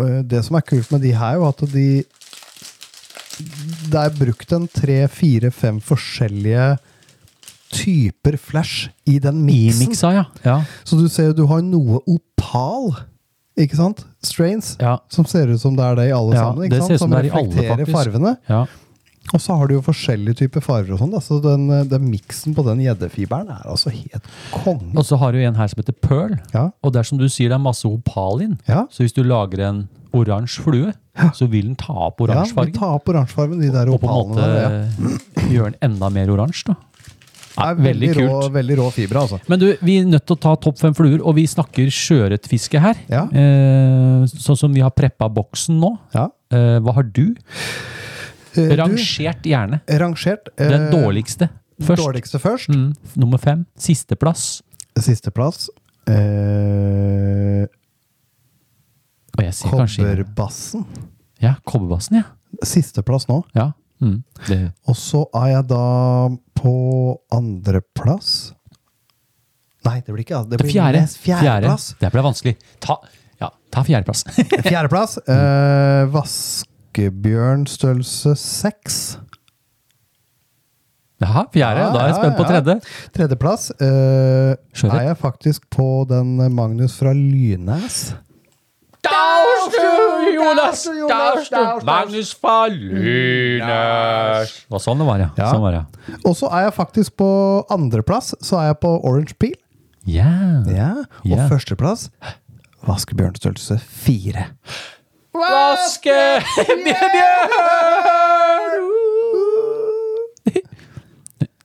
Eh, det som er kult med de her, er jo at de Det er brukt en tre, fire, fem forskjellige typer flash i den I miksa, ja. ja. Så du ser du har noe opal, ikke sant? Strains. Ja. Som ser ut som det er det i alle Ja, sammen. Ikke sant? som er alle, reflekterer faktisk. farvene. ja. Og så har du jo forskjellige typer farger og sånn. Så den, den miksen på den gjeddefiberen er altså helt konge. Og så har du en her som heter Pearl. Ja. Og det er som du sier, det er masse opal inn. Ja. Så hvis du lager en oransje flue, så vil den ta opp oransjefargen. Ja, den tar opp oransjefargen, de der opalene. og på en måte der. Ja. gjøre den enda mer oransje, da. Det er veldig veldig, rå, veldig rå fibre, altså. Men du, vi er nødt til å ta topp fem fluer, og vi snakker sjøørretfiske her. Ja. Eh, sånn som vi har preppa boksen nå. Ja. Eh, hva har du? Eh, Rangert gjerne. rangert. eh, Den dårligste først. Dårligste først. Mm, nummer fem. Sisteplass. Sisteplass. Eh, Kobberbassen. Ja, Kobberbassen, ja. Sisteplass nå. ja. Mm, Og så er jeg da på andreplass. Nei, det blir ikke Det blir fjerde. Fjerdeplass. Det ble vanskelig. Ta, ja, ta fjerdeplass. Fjerdeplass. Eh, vaskebjørn størrelse seks. Jaha, fjerde. Ja, Da er jeg ja, spent på ja. tredje. Tredjeplass eh, er jeg faktisk på den Magnus fra Lynes. Jonas! Magnus fra Lynes! Det var sånn det var, ja. Ja. Sånn var det. Og så er jeg faktisk på andreplass, så er jeg på Orange Peel. Ja. Ja. Og Ja. førsteplass Vaskebjørnstørrelse fire. Vaske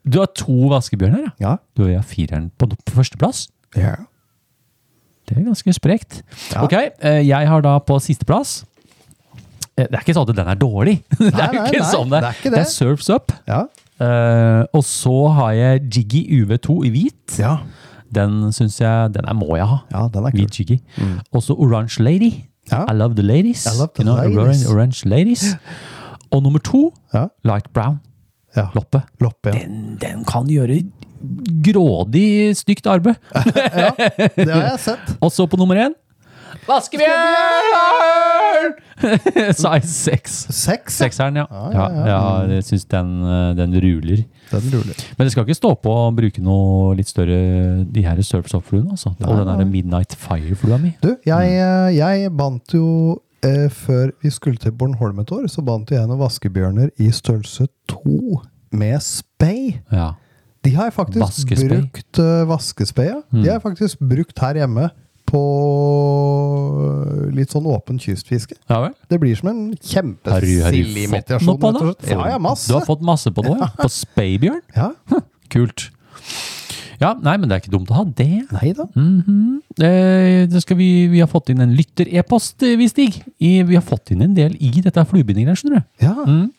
Du har to vaskebjørner, ja. Ja. Du har fireren på, på førsteplass. ja. Det er ganske sprekt. Ja. Ok, eh, jeg har da på sisteplass eh, Det er ikke sånn at den er dårlig. det er jo ikke nei, sånn det, det er ikke det det. er Surfs Up. Ja. Uh, og så har jeg Jiggy UV2 i hvit. ja. Den syns jeg Den er må jeg ha. Ja, den er kul. Hvit Jiggy. Og så Orange Lady. Ja. I love the ladies. I love the You know, ladies. Orange, Ladies. Og nummer to, Ja. Light Brown. ja. Loppe. Loppe. Den, den kan gjøre grådig stygt arbeid. ja, Det har jeg sett. Og så på nummer én Vaskebjørn! Size 6. Seks. Sekseren, ja. Ja, Ja, ja, ja. jeg syns den, eh, den ruler. Den ruler. Men det skal ikke stå på å bruke noe litt større De her Surfs Up-fluene, altså. Og den der Midnight Fire-flua mi. Du, jeg, eh, jeg bandt jo eh, Før vi skulle til Bornholm et år, så bandt jeg noen vaskebjørner i størrelse to med spay. Ja. De har jeg faktisk Vaskespay. brukt uh, vaskespay, ja. De har jeg faktisk brukt her hjemme på eh, litt sånn åpen kystfiske. ja vel? Det blir som en det? Ja, ja, masse. Du har fått masse på det, ja? På speibjørn? Ja. Kult. Ja, nei, men det er ikke dumt å ha det. Nei da. Mhm. Eh, det skal vi, vi har fått inn en lytter-e-post, eh, vi, Stig. I, vi har fått inn en del i dette fluebindingen, her, skjønner du. Ja. Mm.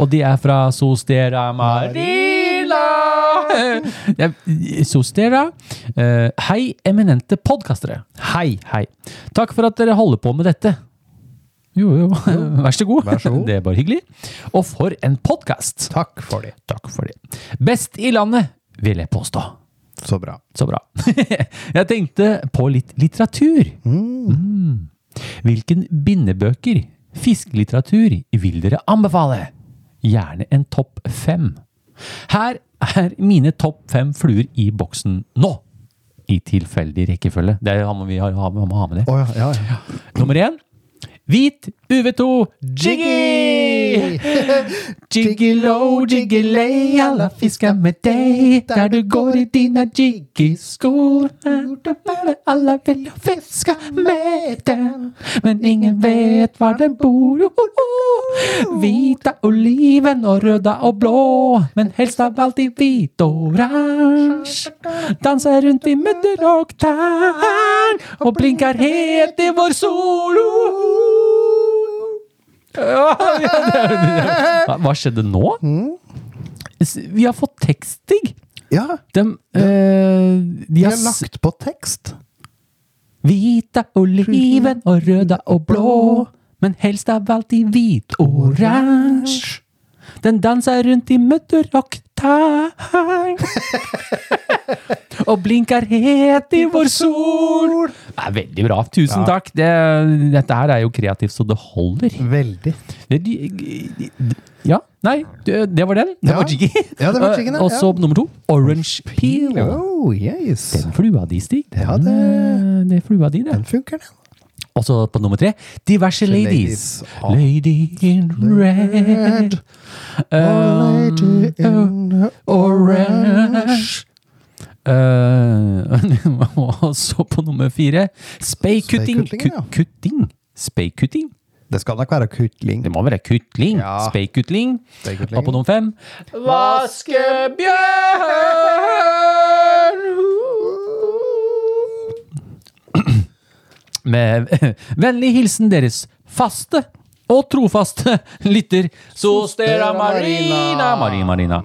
Og det er fra Sostera Marila. Ja, Sostera. Eh, hei, eminente podkastere. Hei, hei. Takk for at dere holder på med dette. Jo, jo. Vær så god. Vær så god. Det er bare hyggelig. Og for en podkast. Takk for det. Takk for det. Best i landet, vil jeg påstå. Så bra. Så bra. jeg tenkte på litt litteratur. Mm. Hvilken bindebøker, fiskelitteratur, vil dere anbefale? Gjerne en topp fem. Her er mine topp fem fluer i boksen nå. I tilfeldig rekkefølge. Det er, vi har, har, må ha med det. Oh, ja, ja, ja. Nummer én Hvit UV2 Jiggy! Jiggelo, jiggilei, alla fiskar med deg der du går i dina jiggy-sko. Alla vil jo fiske med den, men ingen vet hvor den bor. Hvita oliven og røda og blå, men helst av alt i hvit og oransje. Danser rundt i mudder og tern, og blinker helt i vår sol. Hva skjedde nå? S- Vi har fått teksting. Ja, De, eh, de de har har lagt på tekst. Hvita oliven og røda og blå, men helst av alt i hvit og oransje. Den danser rundt i mudder og og blinker het i vår sol. Det er veldig bra. Tusen takk. Det, dette her er jo kreativt så det holder. Veldig. Det- de- de- Ja, nei, det, var den. Det Ja. var Jiggy. Ja, det var Jiggy, ja. Og så nummer to, Orange Peel. Oh, yes. Den flua di, Stig. Ja, det- eh, det flua di, det. Den funker, den. Og så på nummer tre, Diverse Ladies. Ladies. Ah. Lady in red. Um, Lady in orange. Eh, og så på nummer fire, Speikutting. Speikutting, ja. Kutting? Speikutting? Det skal nok være kutling. Det må være kutling. Ja. Speikutling. Og på nummer fem, Vaskebjørn! Med vennlig hilsen deres faste og trofaste lytter Sostera Marina. Marina, Marina.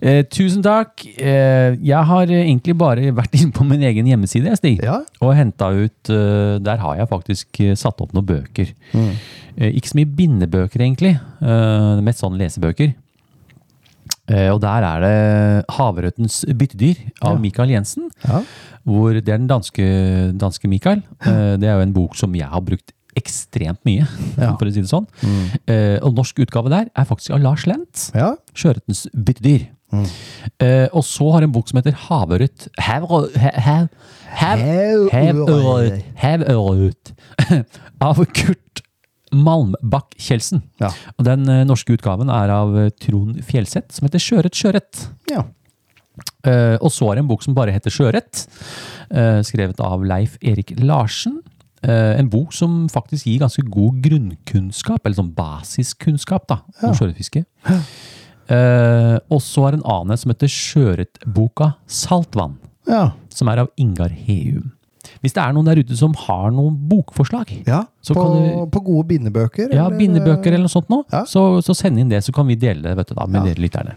Eh, tusen takk. Eh, jeg har egentlig bare vært inne på min egen hjemmeside, Stig. Ja. Og henta ut eh, Der har jeg faktisk eh, satt opp noen bøker. Eh, ikke så mye bindebøker, egentlig. Eh, mest sånn lesebøker. Eh, og der er det 'Havrøttens byttedyr' av Ja. Michael Jensen. Ja. Hvor det er den danske, danske Michael. Eh, det er jo en bok som jeg har brukt ekstremt mye, Ja. for å si det sånn. Eh, og norsk utgave der er faktisk av Lars Lent. Ja. 'Sjøørretens byttedyr'. Eh, og så har en bok som heter 'Havørret Havørret Hav... Hav... Havørret Havørret av Kurt Malmbakk Kjeldsen. Ja. Og den eh, norske utgaven er av Trond Fjellseth, som heter 'Sjøørret Sjøørret'. ja. Eh, og så er det en bok som bare heter Sjøørret, eh, skrevet av Leif Erik Larsen. Eh, en bok som faktisk gir ganske god grunnkunnskap, eller sånn basiskunnskap, da, om sjøørretfiske. Og så er det en annen som heter Sjøørretboka Saltvann, Ja. som er av Ingar Heum. Hvis det er noen der ute som har noen bokforslag, ja. Så på, kan du- på gode bindebøker? ja, eller- bindebøker eller noe sånt nå, Ja. så, så send inn det, så kan vi dele det du, da, med Ja. dere lytterne.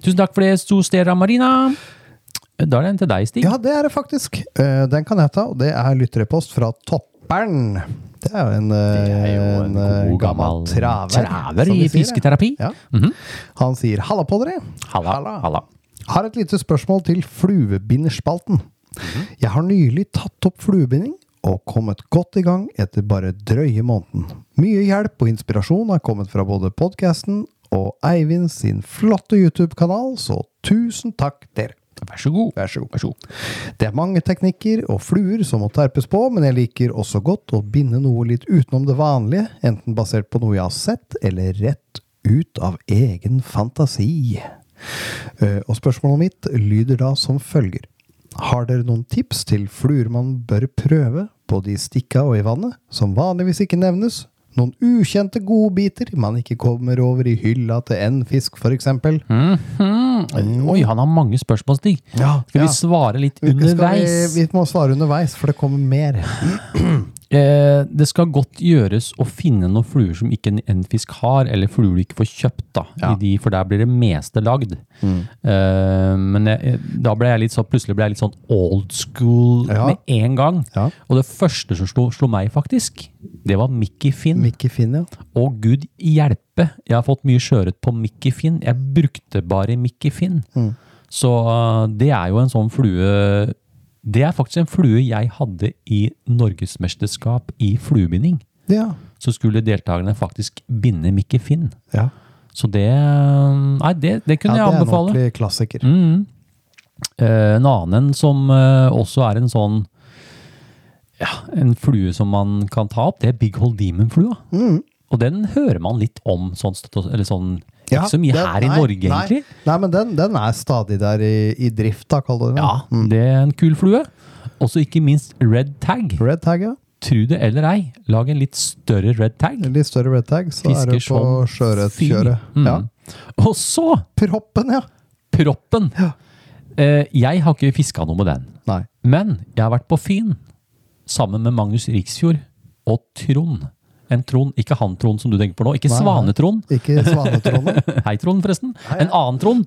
Tusen takk for det, Stostera Marina. Da er det en til deg, Stig. Ja, det er det faktisk. Eh, den kan jeg ta, og det er lytterepost fra Toppern. Det er jo en, eh, er jo en en god gammel traver. traver i fisketerapi. Ja. Mhm. Han sier 'halla på dere'. Halla, halla. Har et lite spørsmål til fluebinderspalten. Mhm. Jeg har nylig tatt opp fluebinding og kommet godt i gang etter bare drøye måneden. Mye hjelp og inspirasjon har kommet fra både podkasten og Eivind sin flotte YouTube-kanal, så tusen takk dere. Vær så. Vær så god. Vær så god. Det er mange teknikker og fluer som må terpes på, men jeg liker også godt å binde noe litt utenom det vanlige, enten basert på noe jeg har sett, eller rett ut av egen fantasi. Eh, Og spørsmålet mitt lyder da som følger. Har dere noen tips til fluer man bør prøve, både i stikka og i vannet, som vanligvis ikke nevnes? Noen ukjente godbiter man ikke kommer over i hylla til en fisk, for eksempel? mm. Oi, han har mange spørsmål, Stig. Ja, Skal ja. vi svare litt underveis? vi, vi må svare underveis, for det kommer mer. Eh, det skal godt gjøres å finne noen fluer som ikke en N-fisk har, eller fluer du ikke får kjøpt, da. Ja. I de, for der blir det meste lagd. Eh, men jeg, da ble jeg litt så, plutselig ble jeg litt sånn old school Ja. med en gang. Ja. Og det første som slo, slo meg, faktisk, det var Mickey Finn. Mickey Finn, ja. Og gud hjelpe, jeg har fått mye sjøørret på Mickey Finn. Jeg brukte bare Mickey Finn. Så uh, det er jo en sånn flue Det er faktisk en flue jeg hadde i norgesmesterskap i fluebinding. Ja. Så skulle deltakerne faktisk binde Mikke Finn. ja. Så det Nei, det, det kunne ja det er en ordentlig klassiker. Mm. Eh, en annen som eh, også er en sånn en flue som man kan ta opp, det er Big Hole Demon-flua. Og den hører man litt om sånn, eller sånn Ja, Ikke så mye den- her i nei, Norge, nei. egentlig. Nei, men den, den er stadig der i, i drift, da, kall det det. Ja, det er en kul flue. Og så ikke minst red tag. Red tag, ja. Tro det eller ei, lag en litt større red tag. Litt større red tag, så er du på sjøørretkjøret. Mm. Ja. Og så Proppen, ja. proppen. Eh, jeg har ikke fiska noe med den. Nei. Men jeg har vært på Fyn sammen med Magnus Riksfjord og Trond. En Trond, ikke han Trond som du tenker på nå, ikke. Svanetrond. Ikke Svanetronen. Hei, Trond, forresten. En annen Trond.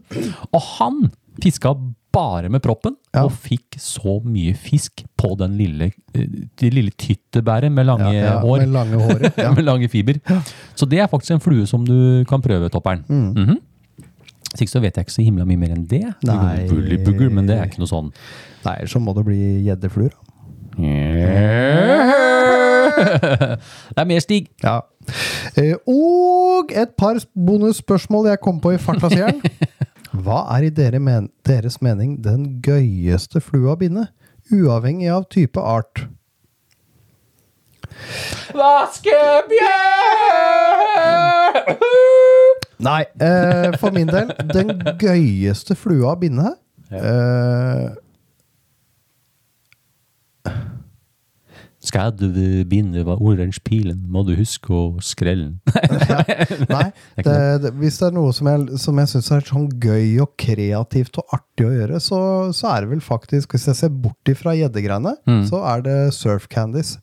Og han fiska bare med proppen, Ja. og fikk så mye fisk på den lille, eh, det lille tyttebæret med lange Ja, ja, hår. med lange håret, Ja. med lange fiber. Så det er faktisk en flue som du kan prøve, topperen. -hmm. Hvis ikke så vet jeg ikke så himla mye mer enn det. Nei. Bullybugger, men det er ikke noe sånn. Nei, så må det bli gjeddefluer. Det er mer Stig. Ja. Eh, og et par bonusspørsmål jeg kom på i farta, sier han. Hva er i deres mening den gøyeste flua å binde? Uavhengig av type art. Vaskebjørn! Nei, eh, for min del, den gøyeste flua å binde eh, Skal du var oransje pilen, må du huske å skrelle den. Nei, det, det, hvis det er noe som jeg, som jeg syns er sånn gøy og kreativt og artig å gjøre, så, så er det vel faktisk, hvis jeg ser bort ifra gjeddegreiene, så er det surf candies.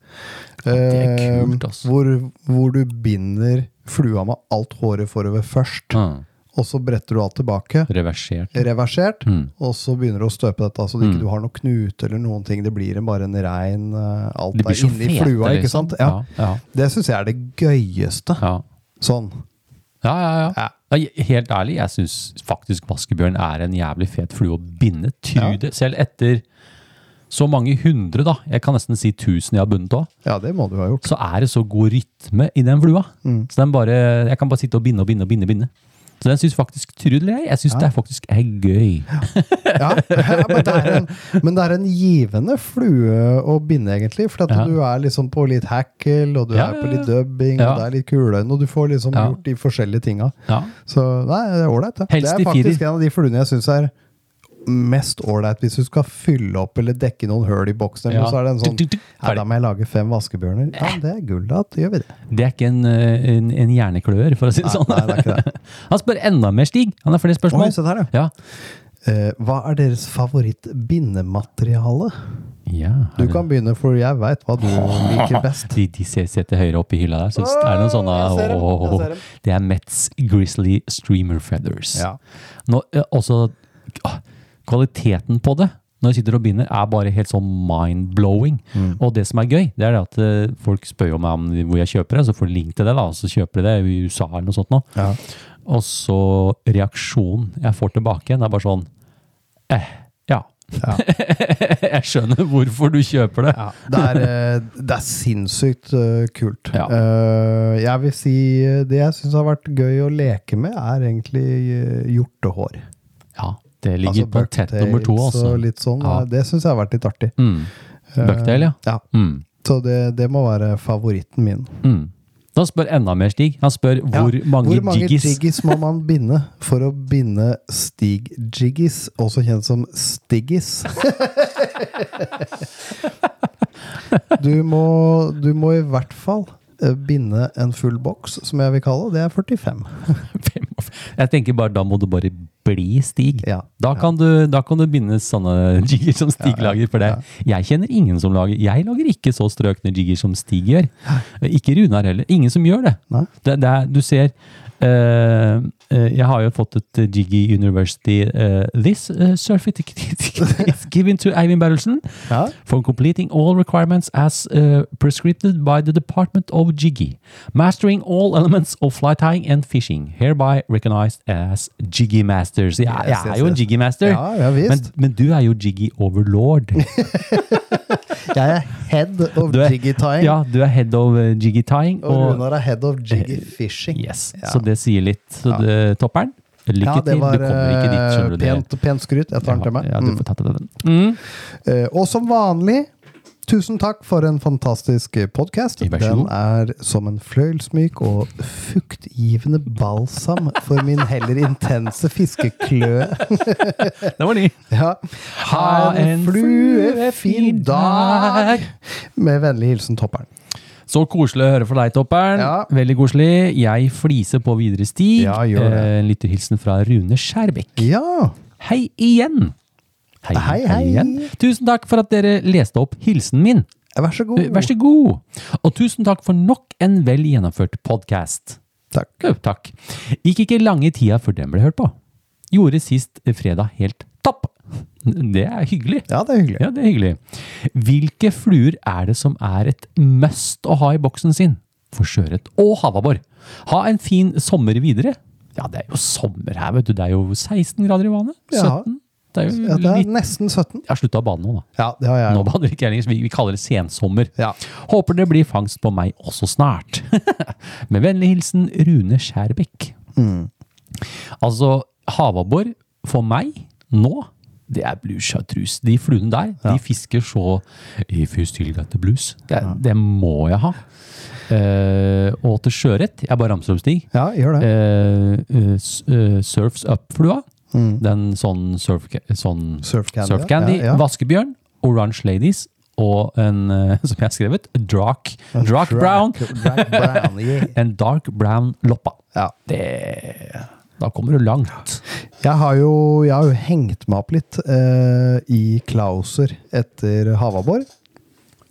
det er kult, kult, Eh, hvor, hvor du binder flua med alt håret forover først, Ah, og så bretter du alt tilbake. reversert. Reversert, Mm. og så begynner du å støpe dette, så det ikke du har noe knute eller noen ting. Det blir bare en rein eh, Alt er inni fete, flua, ikke liksom. sant? Ja. Ja, Det syns jeg er det gøyeste. ja. Sånn. Ja, ja, ja. Ja. Ja, Helt ærlig, jeg syns faktisk vaskebjørn er en jævlig fet flue å binde. Tru Ja. det. Selv etter så mange hundre, da, jeg kan nesten si tusen jeg har bundet òg, Ja, det må du ha gjort. så er det så god rytme i den flua. Mm. Så den bare, jeg kan bare sitte og binde og binde og binde. binde. Så den syns faktisk, Trud eller jeg. jeg syns det er faktisk er gøy. Ja, men, det er en, men det er en givende flue å binde, egentlig. For Ja. du er liksom på litt hackle, og du Ja, er på litt dubbing, Ja. og det er litt kuløyne, og du får liksom Ja. gjort de forskjellige tinga. Ja. Så nei, det er ålreit, det. Det er faktisk en av de fluene jeg syns er mest ålreit hvis du skal fylle opp eller dekke noen høl i boksen. Ja. Så er det en sånn Da må jeg lage fem vaskebjørner. Ja, det er gull, da gjør vi det. Det er ikke en, eh, en, en hjerneklør, for å si det Nei, sånn. nei, det er ikke det. Han spør enda mer, Stig. Han har flere Oi, spørsmål. se der, ja. Eh, hva er deres favoritt-bindemateriale? ja. Du kan begynne, for jeg veit hva du liker best. De, de ser- sitter høyere opp i hylla der. Så det er noen sånne oh, oh, dem. Det er Mets Grizzly Streamer Feathers. Ja. Nå, eh, også Kvaliteten på det når jeg sitter og binder, er bare helt sånn mind-blowing. Mm. Og det som er gøy, det er det at eh, folk spør jo meg om hvor jeg kjøper det, så får de link til det, da, og så kjøper de det i USA eller noe sånt nå. Ja. Og så reaksjonen jeg får tilbake igjen, er bare sånn eh, ja. jeg skjønner hvorfor du kjøper det. Ja, det, er, eh, det er sinnssykt eh, kult. Ja. Jeg vil si det jeg syns har vært gøy å leke med, er egentlig eh, hjortehår. Det ligger Altså på tett nummer to, altså. litt sånn. Ja. eh, Det syns jeg har vært litt artig. Mm. Bucktail, ja. Ja, Mm. Så det, det må være favoritten min. Mm. Da spør enda mer, Stig. Han spør hvor Ja, mange, Hvor mange jiggis jiggis må man binde for å binde Stig-jiggis, også kjent som Stiggis? du, må, du må i hvert fall eh, binde en full boks, som jeg vil kalle det. Det er 45. Jeg tenker bare, da må du bare bli Stig. Ja. Da, kan du, da kan du begynne sånne jigger som Stig Ja, ja, lager. For det. Jeg kjenner ingen som lager Jeg lager ikke så strøkne jigger som Stig gjør. Ikke Runar heller. Ingen som gjør det. Det, det er, du ser Jeg har jo fått et eh, Jiggy University eh, This certificate is given to Eivind Berrelsen Ja. for completing all requirements as prescribed by the Department of Jiggy. Mastering all elements of fly tying and fishing. Hereby recognized as Jiggy Masters. Jeg, jeg er jo en. Jiggy Master, Ja, men, men du er jo Jiggy Overlord. Jeg er head of er- jiggy tying, ja, du er head of Jiggy tying. og Og, Runar er head of jiggy fishing. yes, Ja. Så det sier litt. Så det, topperen, lykke Ja, det var Du kommer ikke dit, eh, pent, pent skryt. Jeg tar den til meg. Ja, du Mm. får tatt det den. Mm. Uh, og som vanlig tusen takk for en fantastisk podkast. Den er som en fløyelsmyk og fuktgivende balsam for min heller intense fiskekløe. den var ny. Ja. Ha en fluefin dag! Med vennlig hilsen Topperen. Så koselig å høre fra deg, Topperen. Ja. Veldig koselig. Jeg fliser på videre stig. Ja, gjør det. Eh, En lytterhilsen fra Rune Skjærbekk. Ja. Hei igjen! Hei, Hei, hei. igjen. Tusen takk for at dere leste opp hilsen min. Vær så god. Eh, Vær så god. Og tusen takk for nok en vel gjennomført podkast. Takk. Jo, takk. Gikk ikke lange tida før den ble hørt på. Gjorde sist fredag helt. Det er hyggelig. Ja, det er hyggelig. Ja, det er hyggelig. Hvilke fluer er det som er et must å ha i boksen sin? For sjøørret og havabbor. Ha en fin sommer videre. Ja, det er jo sommer her, vet du. Det er jo 16 grader i vannet. Ja. 17. Det er jo Ja, det er nesten 17. Jeg har slutta å bade nå, da. Ja, det har jeg. Nå bader ikke jeg lenger, vi, vi kaller det sensommer. Ja. Håper det blir fangst på meg også snart. Med vennlig hilsen Rune Skjærbekk. Mm. Altså, havabbor for meg nå, det er blue chartreuse. De fluene der, de fisker så If you still got the blues. Det, det må jeg ha. Uh, og til sjøørret, jeg bare ramser opp stig. Ja, gjør det. Uh, uh, surfs up-flua. Mm. Den sånn surf, sånn Surf Candy. Surf Candy, Ja, ja. Vaskebjørn, Orange Ladies og en, som jeg har skrevet, Dark, En Brown. Brown, yeah. En Dark Brown Loppa. Ja. Det, da kommer du langt. Jeg har jo, jeg har jo hengt meg opp litt eh, i Klauser etter havabbor.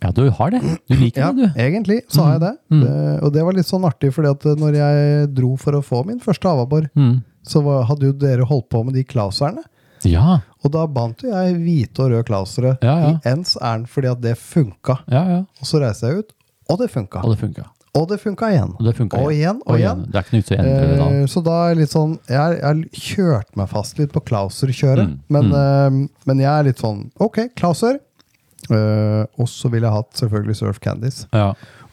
Ja, du har det. Du liker Ja, det, du. egentlig så har jeg det. Mm. det. Og det var litt sånn artig, fordi at når jeg dro for å få min første havabbor, Mm. så hadde jo dere holdt på med de klauserne. Ja, Og da bandt jo jeg hvite og røde klausere Ja, ja. i ens ærend fordi at det funka. ja, ja. Og så reiste jeg ut, og det funka. Og det funka. Og det funka igjen. Og det Og igjen, og igjen. Det er ikke noe vits i å endre det da. Eh, så da er jeg litt sånn Jeg har kjørt meg fast litt på Klauser-kjøret. Mm, Men, eh, men jeg er litt sånn Ok, Klauser. Uh, og så ville jeg hatt selvfølgelig Surf Candies. Ja.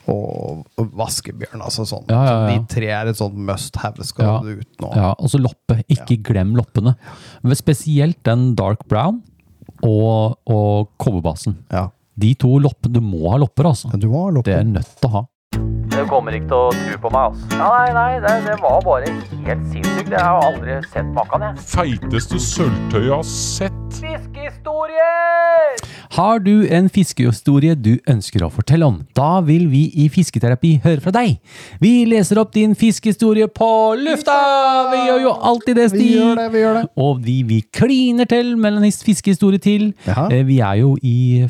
Og, og Vaskebjørn, altså sånn. Ja, ja, ja. de tre er et sånt must have. Skal Ja. du ut nå. Ja, og så loppe. Ikke glem loppene. Men spesielt den dark brown og, og kobberbasen. Ja. De to loppene, du må ha lopper, altså. Du må ha Det er nødt til å ha. Du kommer ikke til å tro på meg, altså. Ja, nei, nei, det, det var bare helt sinnssykt. Jeg har aldri sett maken, jeg. Feiteste sølvtøyet jeg har sett. Fiskehistorier! Har du en fiskehistorie du ønsker å fortelle om? Da vil vi i Fisketerapi høre fra deg. Vi leser opp din fiskehistorie på lufta! Vi gjør jo alltid det, Vi gjør det, vi gjør det. Og vi, vi kliner til med en fiskehistorie til. Ja. Eh, Vi er jo i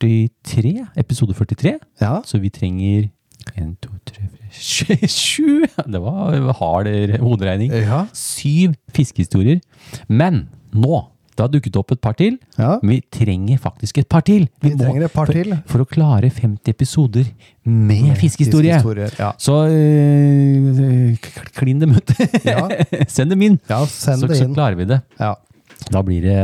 43, episode 43, Ja. så vi trenger 1, 2, 3, 4, 7 Det var hard hoderegning. Ja. Syv fiskehistorier. Men nå det har dukket opp et par til. Ja. Men vi trenger faktisk et par til. Vi trenger et par til. For å klare 50 episoder med fiskehistorie. Ja. Så øh, klin dem ut. Ja. Send dem inn. ja, send så, det så inn. klarer vi det. Ja. Da blir det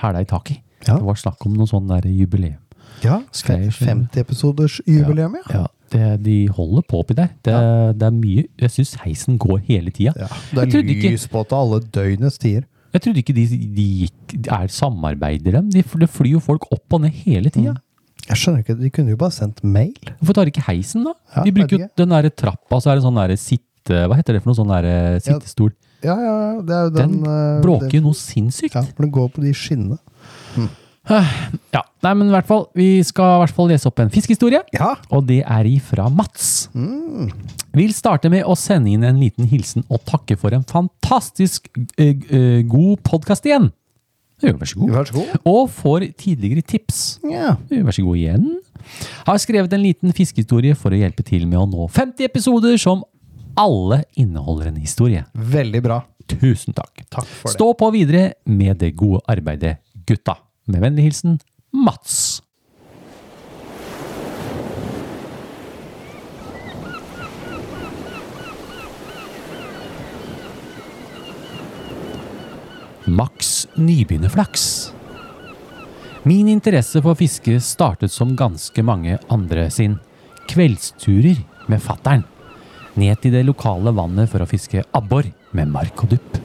hæla i taket. Det var snakk om noe sånn der jubileum. Ja, 50-episoders jubileum, ja. Ja, det, de holder på oppi der. Det, det er mye Jeg syns heisen går hele tida. ja. Det er ikke- lys på til alle døgnets tider. Jeg trodde ikke de, de gikk, er samarbeider, dem. De, det flyr jo folk opp og ned hele tida. Jeg skjønner ikke, De kunne jo bare sendt mail. Hvorfor tar de ikke heisen, da? Ja, de bruker jo den derre trappa, så er det sånn derre sitte... Hva heter det for noe? Sånn derre sittestol. Ja, ja, ja, det er jo Den den, eh, bråker jo noe sinnssykt. Ja, for den går på de skinnene. Ja, nei, men i hvert fall, vi skal i hvert fall lese opp en fiskehistorie. Ja. Og det er ifra Mats. Vil starte med å sende inn en liten hilsen og takke for en fantastisk eh, eh, god podkast igjen. Jo, vær så god. Vær så god. Og får tidligere tips. Ja. Jo, Vær så god igjen. Har skrevet en liten fiskehistorie for å hjelpe til med å nå 50 episoder som alle inneholder en historie. Veldig bra. Tusen takk. Takk for det. Stå på videre med det gode arbeidet, gutta. Med vennlig hilsen Mats. Max nybegynnerflaks. Min interesse for fiske startet som ganske mange andre sin. Kveldsturer med fattern. Ned til det lokale vannet for å fiske abbor med mark og dupp.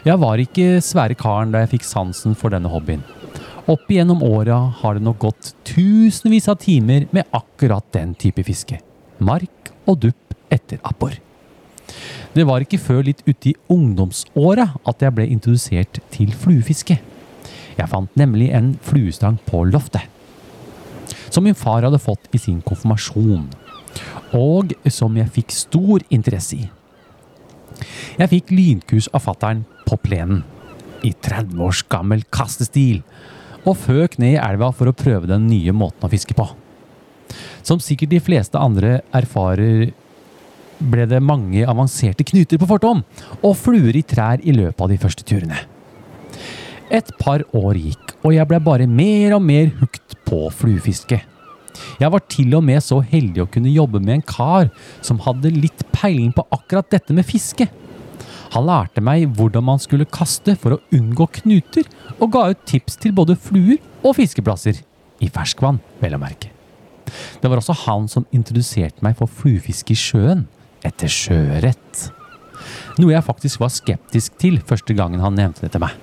Jeg var ikke svære karen da jeg fikk sansen for denne hobbyen. Opp igjennom åra har det nok gått tusenvis av timer med akkurat den type fiske. Mark og dupp etter abbor. Det var ikke før litt uti ungdomsåra at jeg ble introdusert til fluefiske. Jeg fant nemlig en fluestang på loftet. Som min far hadde fått i sin konfirmasjon. Og som jeg fikk stor interesse i. Jeg fikk lynkurs av fattern på plenen. I 30 års gammel kastestil. Og føk ned i elva for å prøve den nye måten å fiske på. Som sikkert de fleste andre erfarer ble det mange avanserte knuter på fortom, og fluer i trær i løpet av de første turene. Et par år gikk, og jeg ble bare mer og mer hooked på fluefiske. Jeg var til og med så heldig å kunne jobbe med en kar som hadde litt peiling på akkurat dette med fiske. Han lærte meg hvordan man skulle kaste for å unngå knuter, og ga ut tips til både fluer og fiskeplasser. I ferskvann, vel å merke. Det var også han som introduserte meg for fluefiske i sjøen, etter sjøørret. Noe jeg faktisk var skeptisk til første gangen han nevnte det til meg.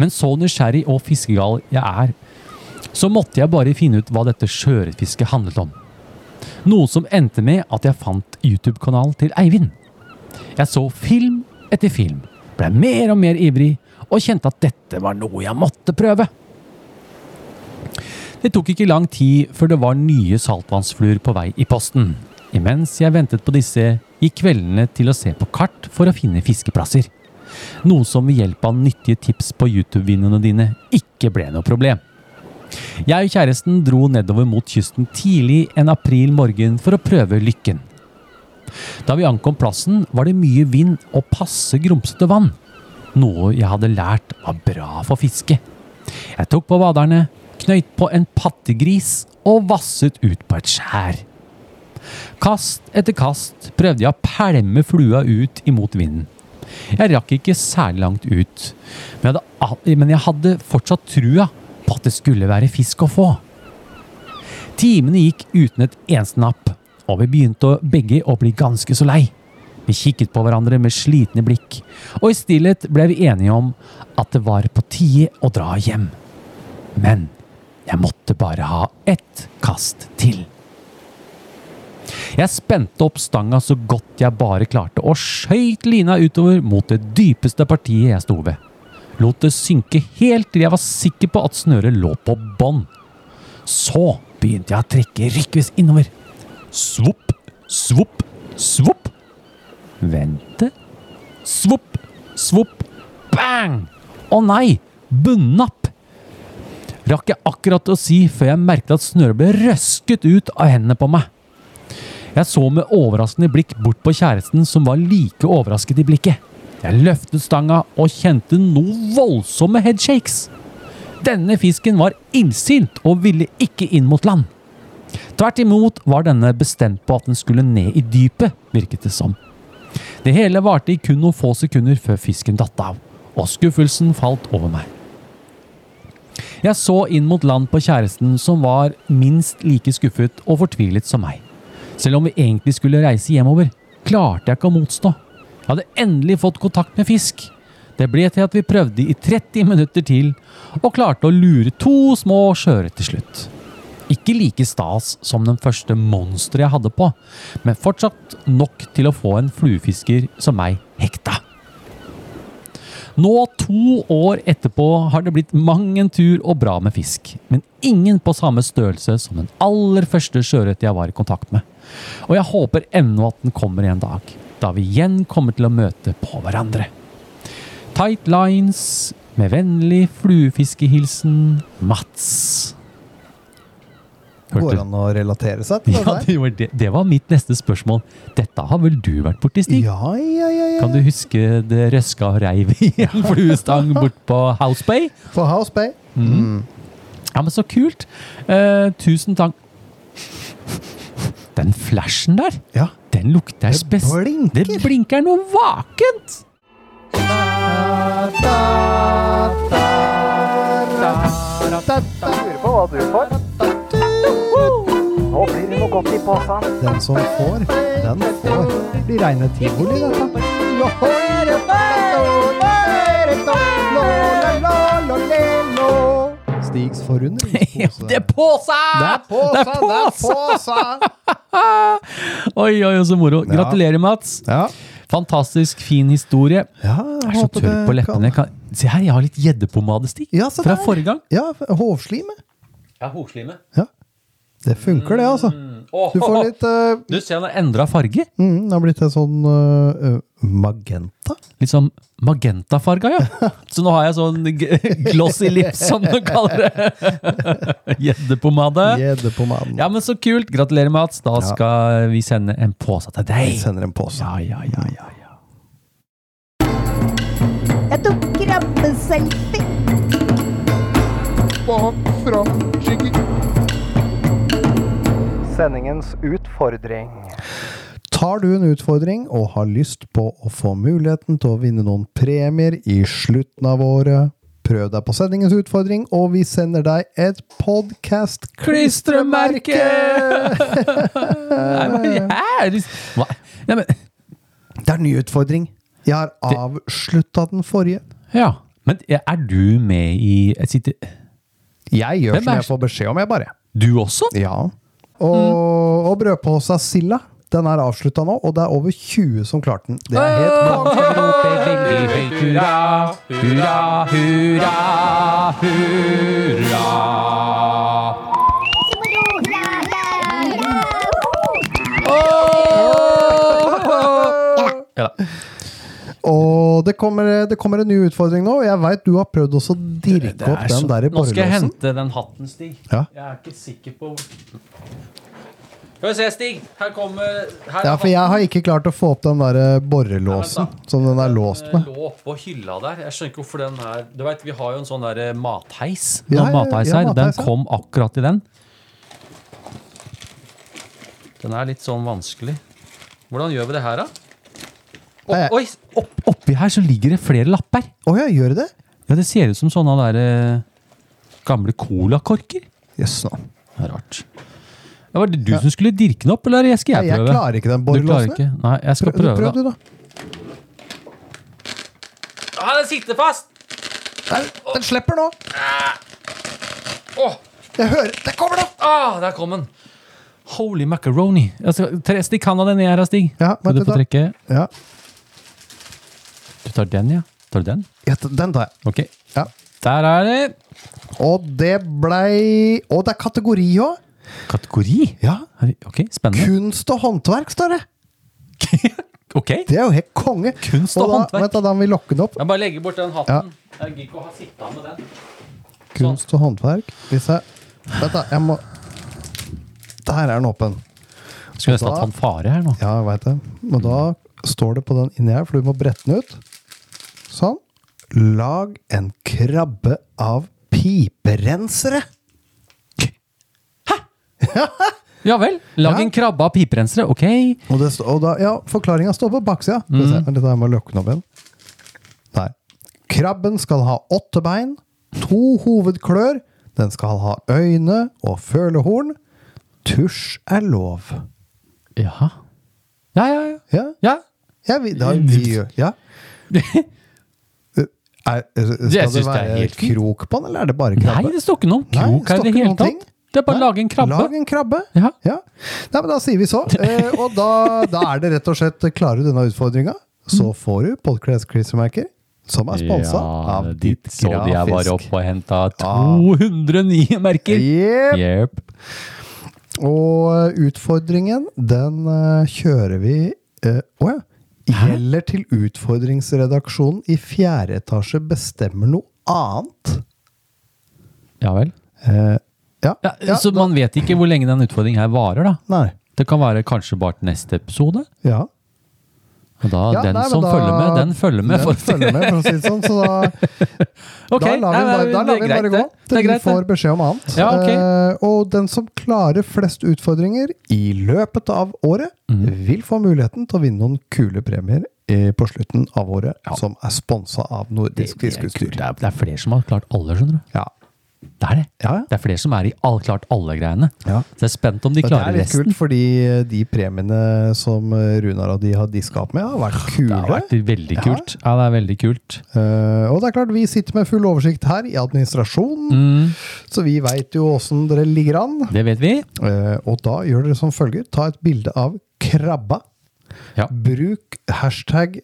Men så nysgjerrig og fiskegal jeg er, så måtte jeg bare finne ut hva dette sjøørretfisket handlet om. Noe som endte med at jeg fant YouTube-kanalen til Eivind. Jeg så film etter film, ble mer og mer ivrig og kjente at dette var noe jeg måtte prøve. Det tok ikke lang tid før det var nye saltvannsfluer på vei i posten. Imens jeg ventet på disse, gikk kveldene til å se på kart for å finne fiskeplasser. Noe som ved hjelp av nyttige tips på YouTube-videoene dine ikke ble noe problem. Jeg og kjæresten dro nedover mot kysten tidlig en april morgen for å prøve lykken. Da vi ankom plassen, var det mye vind og passe grumsete vann. Noe jeg hadde lært var bra for fiske. Jeg tok på vaderne, knøyt på en pattegris og vasset ut på et skjær. Kast etter kast prøvde jeg å pælme flua ut imot vinden. Jeg rakk ikke særlig langt ut, men jeg hadde, men jeg hadde fortsatt trua på at det skulle være fisk å få. Timene gikk uten et eneste napp, og vi begynte begge å bli ganske så lei. Vi kikket på hverandre med slitne blikk, og i stillhet ble vi enige om at det var på tide å dra hjem. Men jeg måtte bare ha ett kast til. Jeg spente opp stanga så godt jeg bare klarte, og skøyt lina utover mot det dypeste partiet jeg sto ved. Lot det synke helt til jeg var sikker på at snøret lå på bånn. Så begynte jeg å trekke rykkvis innover. Svopp, svopp, svopp. Vente. Svopp, svopp, bang! Å nei! Bunnapp! Rakk jeg akkurat å si før jeg merket at snøret ble røsket ut av hendene på meg. Jeg så med overraskende blikk bort på kjæresten, som var like overrasket i blikket. Jeg løftet stanga og kjente noe voldsomme headshakes. Denne fisken var illsint og ville ikke inn mot land. Tvert imot var denne bestemt på at den skulle ned i dypet, virket det som. Det hele varte i kun noen få sekunder før fisken datt av, og skuffelsen falt over meg. Jeg så inn mot land på kjæresten, som var minst like skuffet og fortvilet som meg. Selv om vi egentlig skulle reise hjemover, klarte jeg ikke å motstå. Jeg hadde endelig fått kontakt med fisk. Det ble til at vi prøvde i 30 minutter til, og klarte å lure to små skjøre til slutt. Ikke like stas som den første monsteret jeg hadde på, men fortsatt nok til å få en fluefisker som meg hekta. Nå, to år etterpå, har det blitt mang en tur og bra med fisk, men ingen på samme størrelse som den aller første sjøørret jeg var i kontakt med. Og jeg håper ennå at den kommer en dag, da vi igjen kommer til å møte på hverandre. Tight lines med vennlig fluefiskehilsen Mats. Går Hørte an å relatere seg til det Ja, det var, det, det var mitt neste spørsmål. Dette har vel du vært borti, Stig? Ja, ja, ja, ja. Kan du huske det røska og reiv i en fluestang bort på House Bay? På House Bay. Ja, men så kult. Eh, tusen takk. Den flashen der, Ja. den lukter Det spes... blinker. Det blinker noe vakent! Lurer på hva du får. Godt i posen. Den som får, den får. Det blir reine tivoli, dette. Stigs forundringspose. Det er påsa! Det er påsa! Det er! Oi, oi, oi, så moro. Gratulerer, Mats. Ja. Fantastisk fin historie. ja Jeg er så håper tørr på leppene. kan-. Se her, jeg har litt gjeddepomadestikk Ja, Fra forrige gang. Ja, Hovslime. Ja, hovslime. Ja. Det funker, det, altså. Du får litt uh, Du ser han har endra farge. mm, Det har blitt en sånn øh, magenta. Litt sånn magentafarga, ja. Så nå har jeg sånn g- glossy lips, som du kaller det. Gjeddepomade. Gjeddepomaden. Ja, men så kult. Gratulerer, Mats. Da Ja. skal vi sende en pose til deg. Vi sender en pose. Ja, ja, ja, ja, ja. Jeg tok krabbeselfie. Sendingens utfordring. Tar du en utfordring og har lyst på å få muligheten til å vinne noen premier i slutten av året, prøv deg på sendingens utfordring, og vi sender deg et podkast-klistremerke! Nei, men jeg Hva? Nei, men Det er en ny utfordring. Jeg har avslutta den forrige. Ja. Men er du med i jeg sitter, Jeg gjør Hvem som er- jeg får beskjed om, jeg bare. Du også? Ja. Og, og brødposa Silla, den er avslutta nå, og det er over 20 som klarte den. Det er helt Hurra, hurra, hurra, hurra. Ja da. Og det kommer, det kommer en ny utfordring nå, jeg veit du har prøvd også å dirke opp den så- der i Nå skal jeg hente den hatten, Stig. Ja. Jeg er ikke sikker på se, Stig. Her kommer her Ja, for jeg har ikke klart å få opp den der borrelåsen borrelåsen som den er låst med. Den lå oppå hylla der. Jeg skjønner ikke hvorfor den her Du vet, Vi har jo en sånn der eh, matheis. Ja, Noen ja, matheis ja, her. matheis, Den kom akkurat i den. Den er litt sånn vanskelig. Hvordan gjør vi det her, da? Opp, Nei, oi! Opp, oppi her så ligger det flere lapper. Å ja, gjør det? Ja, Det ser ut som sånne der eh, gamle colakorker. Jøss nå. Det er rart. Ja, var det du som skulle dirke den opp, eller skal jeg prøve? Jeg klarer ikke den Du borrelåsen. Nei, jeg skal Prøv, prøve, prøv du, da. da. Den sitter fast! Der, den slipper nå! Åh, Jeg hører Der kommer den! ah, der kom den! Holy macaroni. Jeg skal, tre- stikk handa den ned her, Stig. Ja, du litt da. trekke? Ja, Du tar den, ja? Tar du den? ja, den tar jeg. Ok. Ja. Der er det. Og det blei Og det er kategori òg! Kategori. Ja. Ok, spennende. Kunst og håndverk, står det. Ok. Det er jo helt konge. Kunst og da, håndverk. Vent, da, da må vi lokke den opp. Jeg bare legger bort den hatten. Jeg gidder ikke å ha sitta med den. Kunst og håndverk. Hvis jeg Vent, da. Jeg må Der er den åpen. Skulle nesten hatt fanfare her nå. Ja, jeg veit det. Men da står det på den inni her, for du må brette den ut. Sånn. Lag en krabbe av piperensere. Ja vel. Lag Ja. en krabbe av piperensere. Ok. Og, det, stå- og da, ja, forklaringa står på baksida. Mm. Dette må lukke opp igjen. Der. Krabben skal ha åtte bein, to hovedklør, den skal ha øyne og følehorn. Tusj er lov. Jaha. Ja, ja, ja. Ja, ja. ja vi, da, vi Ja. Er, skal det det være krok på den, eller er det bare krabbe? Nei, det står ikke noe om Nei, krok her i det hele noen tatt. Det er bare å lage en krabbe. Lag en krabbe. Ja. Ja. Nei, men da sier vi så. Eh, og da, da er det rett og slett Klarer du denne utfordringa, så får du podkast-klistremerker som er sponsa av ditt så de jeg var grafisk. oppe og henta 200 nye merker. Yep. Yep. Og utfordringen, den eh, kjører vi eh, oh ja. Gjelder til utfordringsredaksjonen i fjerde etasje bestemmer noe annet. Ja vel. Eh, ja, Ja, ja, så man vet ikke hvor lenge den utfordringen her varer, da. Nei. Det kan være kanskje bare til neste episode. Ja. Og da, Ja, den nei, som da- følger med, den følger med. Den for følger med, for å si det sånn. Så da, okay, da lar vi nei, da lar vi greit, bare gå. til Til vi får beskjed om annet. Ja, okay. uh, og den som klarer flest utfordringer i løpet av året, mm. vil få muligheten til å vinne noen kule premier eh, på slutten av året, som er sponsa av Nordisk. Fiskeutstyr. det, det er flere som har klart alle, skjønner du. Ja. Det er det. Ja, ja. Det er flere som er i all, klart alle greiene. Ja. Så jeg er spent om de klarer resten. det er litt resten. kult, fordi de premiene som Runar og de har diska opp med, har vært kule. Det har vært veldig kult. Ja, det er veldig kult. Uh, og det er klart, vi sitter med full oversikt her i administrasjonen, Mm, så vi veit jo åssen dere ligger an. det vet vi. Uh, og da gjør dere som følger. Ta et bilde av krabba. Ja. Bruk hashtag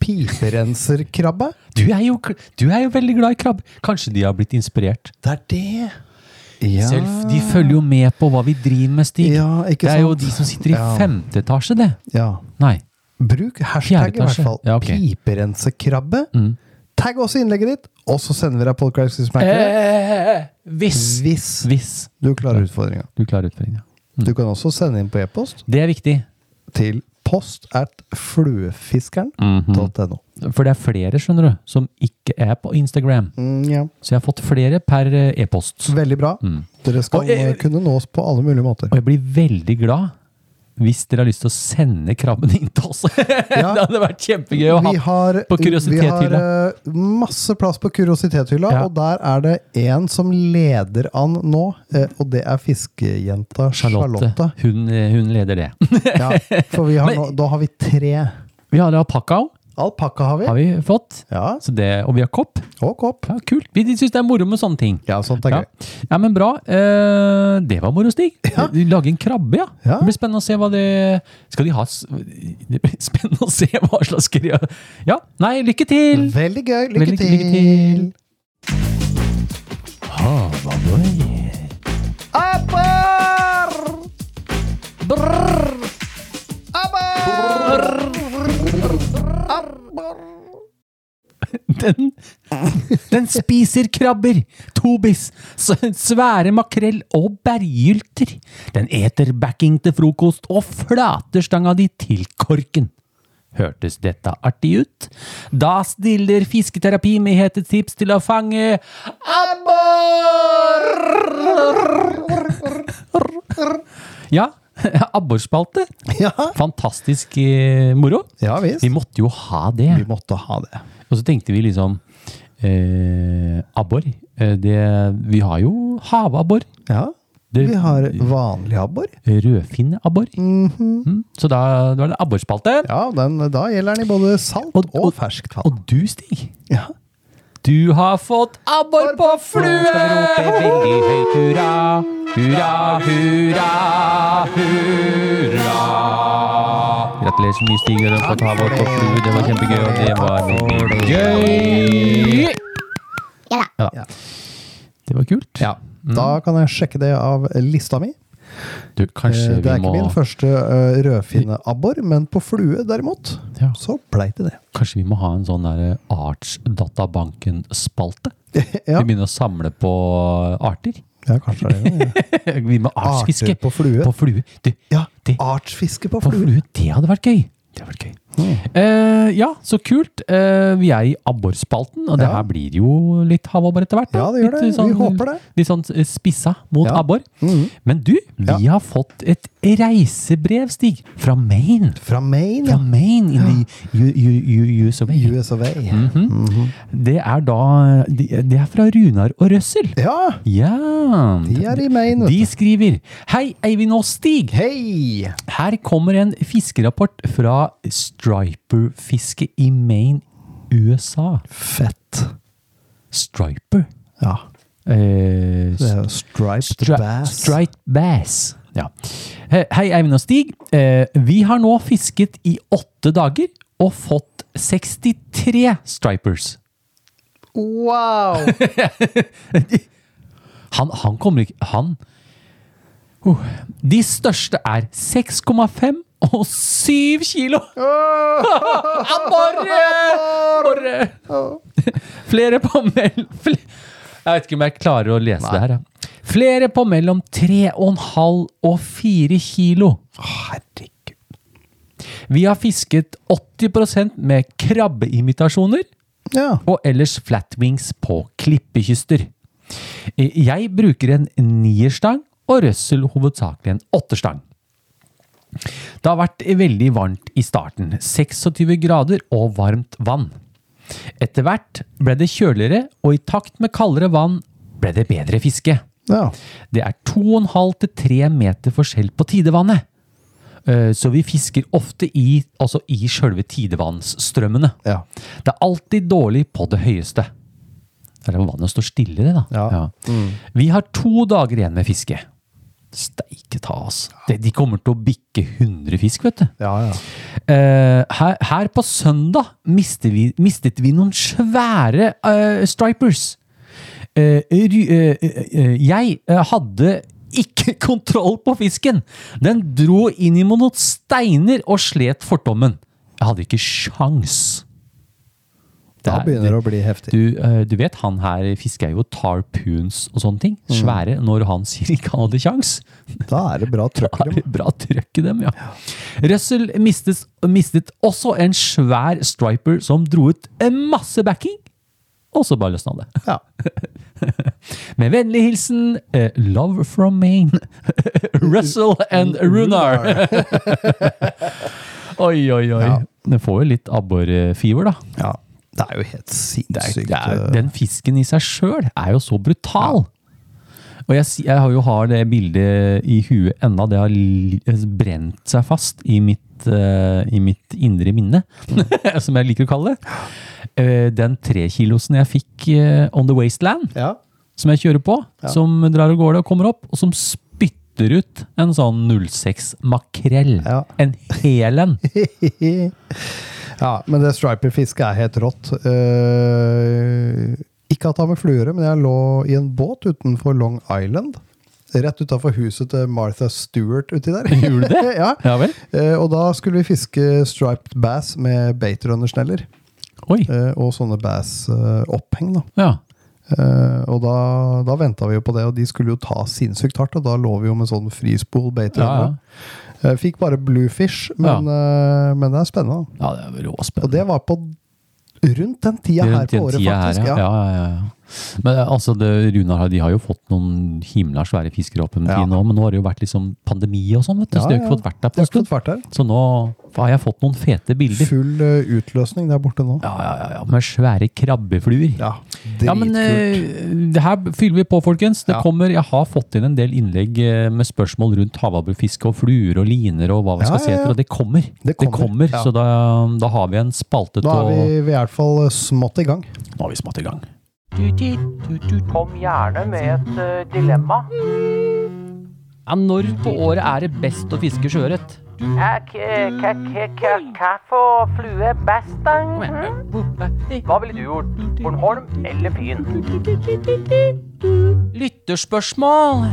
piperenserkrabbe. Du er, jo, du er jo veldig glad i krabbe. Kanskje de har blitt inspirert? Det er det. Ja. Selv, de følger jo med på hva vi driver med, Stig. Ja, ikke det er jo sant? de som sitter i Ja. femte etasje, det. Ja. Nei. Bruk hashtag i hvert etasje. fall Ja, ok. piperensekrabbe. Mm. Tagg også innlegget ditt, og så sender vi deg podcast smacker. Eh, hvis. Hvis Hvis du klarer utfordringa. du klarer utfordringa. Du kan også sende inn på e-post Det er viktig. til post at fluefiskeren.no. Mhm. For det er flere, skjønner du, som ikke er på Instagram. Mm, ja. Så jeg har fått flere per eh, e-post. Veldig bra. Mm. Dere skal jeg, kunne nås på alle mulige måter. Og jeg blir veldig glad hvis dere har lyst til å sende krabben inn til oss. Ja. det hadde vært kjempegøy å ha. Vi har, på vi har eh, masse plass på kuriositetshylla, Ja. og der er det en som leder an nå, eh, og det er fiskejenta Charlotte. Charlotte. Hun, eh, hun leder det. Ja, for vi har nå, da har vi tre. Vi har alpakka òg, Alpakka har vi. har vi fått. Ja, Så det, og vi har kopp. og kopp. Ja, kult. Vi syns det er moro med sånne ting. Ja, sånt er Ja. gøy. ja, men bra. Eh, det var moro, Stig. Du lager en krabbe, ja. Ja. Det blir spennende å se hva det Skal de ha Det blir spennende å se hva slags greier Ja. Nei, lykke til! Veldig gøy. Lykke Veldig- til. lykke til. Abar! Brrr! Den, den spiser krabber, tobis, svære makrell og bergylter. Den eter backing til frokost og flater stanga di til korken. Hørtes dette artig ut? Da stiller fisketerapi med hete tips til å fange abbor! Ja, abborspalte. Ja. Fantastisk eh, moro. ja visst. Vi måtte jo ha det. Vi måtte ha det. Og så tenkte vi liksom eh, Abbor. Eh, det, vi har jo havabbor. Ja. Det- Vi har vanlig abbor. Rødfinnabbor. Mm -hmm. Mm. Så da, da er det abborspalte. Ja, den, da gjelder den i både salt og, Og- og- ferskt vann. Og du, Stig, Ja. Du har fått abbor på flue! Nå skal vi rope veldig høyt hurra, hurra, hurra, hurra. Gratulerer så mye, Stig. Du har fått abbor på flue. Det var kjempegøy, og det var veldig gøy! Ja da. Ja. Det var kult. ja. Da kan jeg sjekke det av lista mi. Du, kanskje Eh, Det er ikke må min første uh, rødfinneabbor, men på flue derimot, Ja. så blei det det. Kanskje vi må ha en sånn der Arts-databanken-spalte? Ja, Vi begynner å samle på arter. ja kanskje det. Ja. Vi må artsfiske. Arter på flue. På flue. Du, Ja, det, artsfiske på på flue. flue, det hadde vært gøy. Det hadde vært gøy. Eh, ja, så kult. Eh, vi er i abborspalten, og det Ja. her blir jo litt havabbor etter hvert. da. Ja, det gjør Litt, det. sånn- Vi håper det. Litt sånn eh, spissa mot Ja. abbor. Mhm. Men du, vi har fått et reisebrev, Stig, fra Maine. Fra Maine, Fra ja. Maine in the U US of A. US of A. -hmm. Det er da Det er fra Runar og Røssel. Ja, Ja. de er i Maine, De skriver Hei, Eivind og Stig. Hei! Her kommer en fiskerapport fra striperfiske i Maine, USA. Fett. Striper? Ja, Eh, striped Stri bass. Striped bass. Ja. Hei, Eivind og Stig. Eh, vi har nå fisket i åtte dager og fått 63 stripers. Wow! Han, han kommer ikke Han uh, De største er 6,5 og syv kilo! Aborre! Aborre! Flere på mellom fl Jeg vet ikke om jeg klarer å lese det her. ja. Flere på mellom 3,5 og 4 kilo. Herregud. Vi har fisket 80% med krabbeimitasjoner Ja. og ellers flatwings på klippekyster. Eh, Jeg bruker en nierstang, og Røssel hovedsakelig en åtterstang. Det har vært veldig varmt i starten, 26 grader og varmt vann. Etter hvert ble det kjøligere, og i takt med kaldere vann ble det bedre fiske. Ja. Det er 2,5-3 meter forskjell på tidevannet. Eh, Så vi fisker ofte i, altså i sjølve tidevannsstrømmene. ja. Det er alltid dårlig på det høyeste. Det er vannet står stille, det da. Ja. Vi har to dager igjen med fiske. Steike ta, altså. De kommer til å bikke 100 fisk, vet du. Ja, ja. Eh, her, her på søndag mistet vi, mistet vi noen svære uh, stripers. Uh, jeg hadde ikke kontroll på fisken. Den dro inn i noen steiner og slet fortommen. Jeg hadde ikke sjans. Da er- begynner det å bli heftig. du, eh, du vet, han her fisker jo tarpoons og sånne ting. Svære. Når han sier ikke han hadde sjans, Da er det bra trøkk i dem. bra trøkk i dem, ja. Russell mistet, mistet også en svær striper som dro ut masse backing, og så bare løsna det. Ja. Med vennlig hilsen eh, Love from Maine. Russell and Runar. oi, oi, oi. Ja. Den får jo litt abborfever, da. ja. Det er jo helt Det sinnssykt. det eh, den fisken i seg sjøl er jo så brutal. Og jeg, jeg har jo har det bildet i huet enda. Det har brent seg fast i mitt, uh, i mitt indre minne, som jeg liker å kalle det. Uh, den trekilosen jeg fikk uh, on the wasteland, Ja. som jeg kjører på, Ja. som drar av gårde og kommer opp, og som spytter ut en sånn 06 makrell. Ja. En hel en. ja, men det striper-fisket er helt rått. Uh, ikke at har med fluere, men jeg lå i en båt utenfor Long Island. Rett utafor huset til Martha Stewart uti der. Gjorde det? ja. Ja vel? Uh, og da skulle vi fiske striped bass med baitrunnersneller. Oi. Eh, og sånne bass-oppheng, da. Ja. Uh, og da, da venta vi jo på det, og de skulle jo ta sinnssykt hardt. Og da lå vi jo med sånn freespool Ja, ja. Eh, fikk bare bluefish, men, eh, men det er spennende. ja, det er råspennende. Og det var på rundt den tida Rundt her på året, faktisk. Her, ja. Ja, ja, ja. Men eh, altså, det, Runar de har jo fått noen himla svære fisker opp en Ja. nå, men nå har det jo vært liksom pandemi og sånn, vet du, Ja, så de har ja. ikke fått vært der på en stund. Så nå har jeg fått noen fete bilder. Full eh, utløsning der borte nå. Ja, ja, ja, med svære krabbefluer. Ja, Ja, men dritkult. eh, det her fyller vi på, folkens. Det Ja. kommer, Jeg har fått inn en del innlegg med spørsmål rundt havabrufiske og fluer og liner og hva vi skal se etter, og det kommer. Det kommer, ja. Så da, da har vi en spalte Nå Da er vi, vi er i hvert fall smått i gang. Nå har vi smått i gang. Kom gjerne med et eh, dilemma. Ja, når på året er det best å fiske sjøørret? Hva for flue er best, da? Hva ville du gjort? Bornholm eller Fyn? Lytterspørsmål.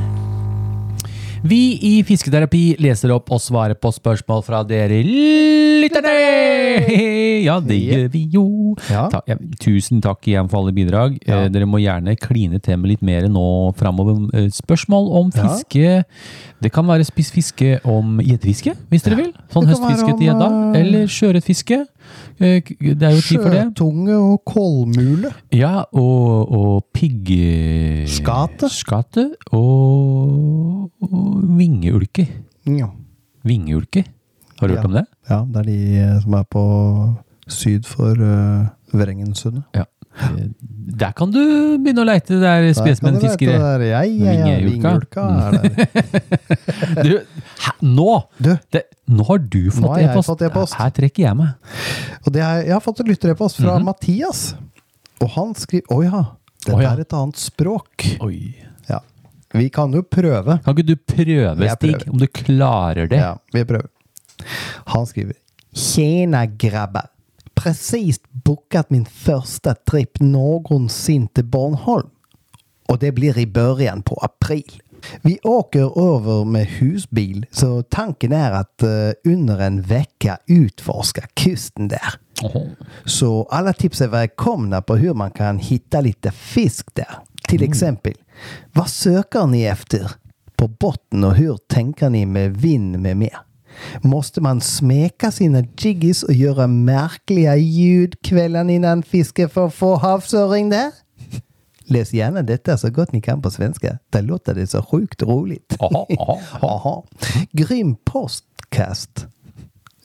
Vi i Fisketerapi leser opp og svarer på spørsmål fra dere lytterne! Ja, det gjør vi jo. Ja. Ta, ja, tusen takk igjen for alle bidrag. Ja. Eh, dere må gjerne kline til med litt mer nå framover. Eh, spørsmål om fiske. Det kan være spiss fiske om gjeddefiske, hvis dere vil. Sånn høstfiske til gjedda. eh, Eller sjøørretfiske. Eh, Det er jo tid for det. Sjøtunge og kålmule. Ja, og, og pigg... Skate. Skate og, og vingeulke. Ja. Vingeulke. Har du Ja. hørt om det? ja, det er de eh, som er på syd for uh, Vrengensundet. Ja. Eh, Der kan du begynne å leite kan du der. Ja, ja, ja. Vingeulka er der. Du, hæ, nå! Du, Det, nå har du fått e-post. e-post. Her trekker jeg meg. det er, jeg har fått en lytterepost fra Mhm. Mathias. Og han skriver Å ja, dette oh ja. er et annet språk. Oi. Ja. Vi kan jo prøve. Kan ikke du prøve, Stig? Om du klarer det? Ja, vi prøver. Han skriver Tjena grabbar! Precis bokat min första tripp någonsin till Bornholm. Och det blir i början på april. Vi åker över med husbil så tanken är att uh, under en vecka utforska kusten där. Oho. Så alla tips är välkomna på hur man kan hitta lite fisk där. Till exempel, vad söker ni efter på botten och hur tänker ni med vind med mer? Måste man smeka sina jiggis och göra märkliga ljud kvällen innan fiske får få havsöring där? Läs gärna detta så gott ni kan på svenska. Det låter det så sjukt roligt. Aha, aha, Jaha. Grym postkast.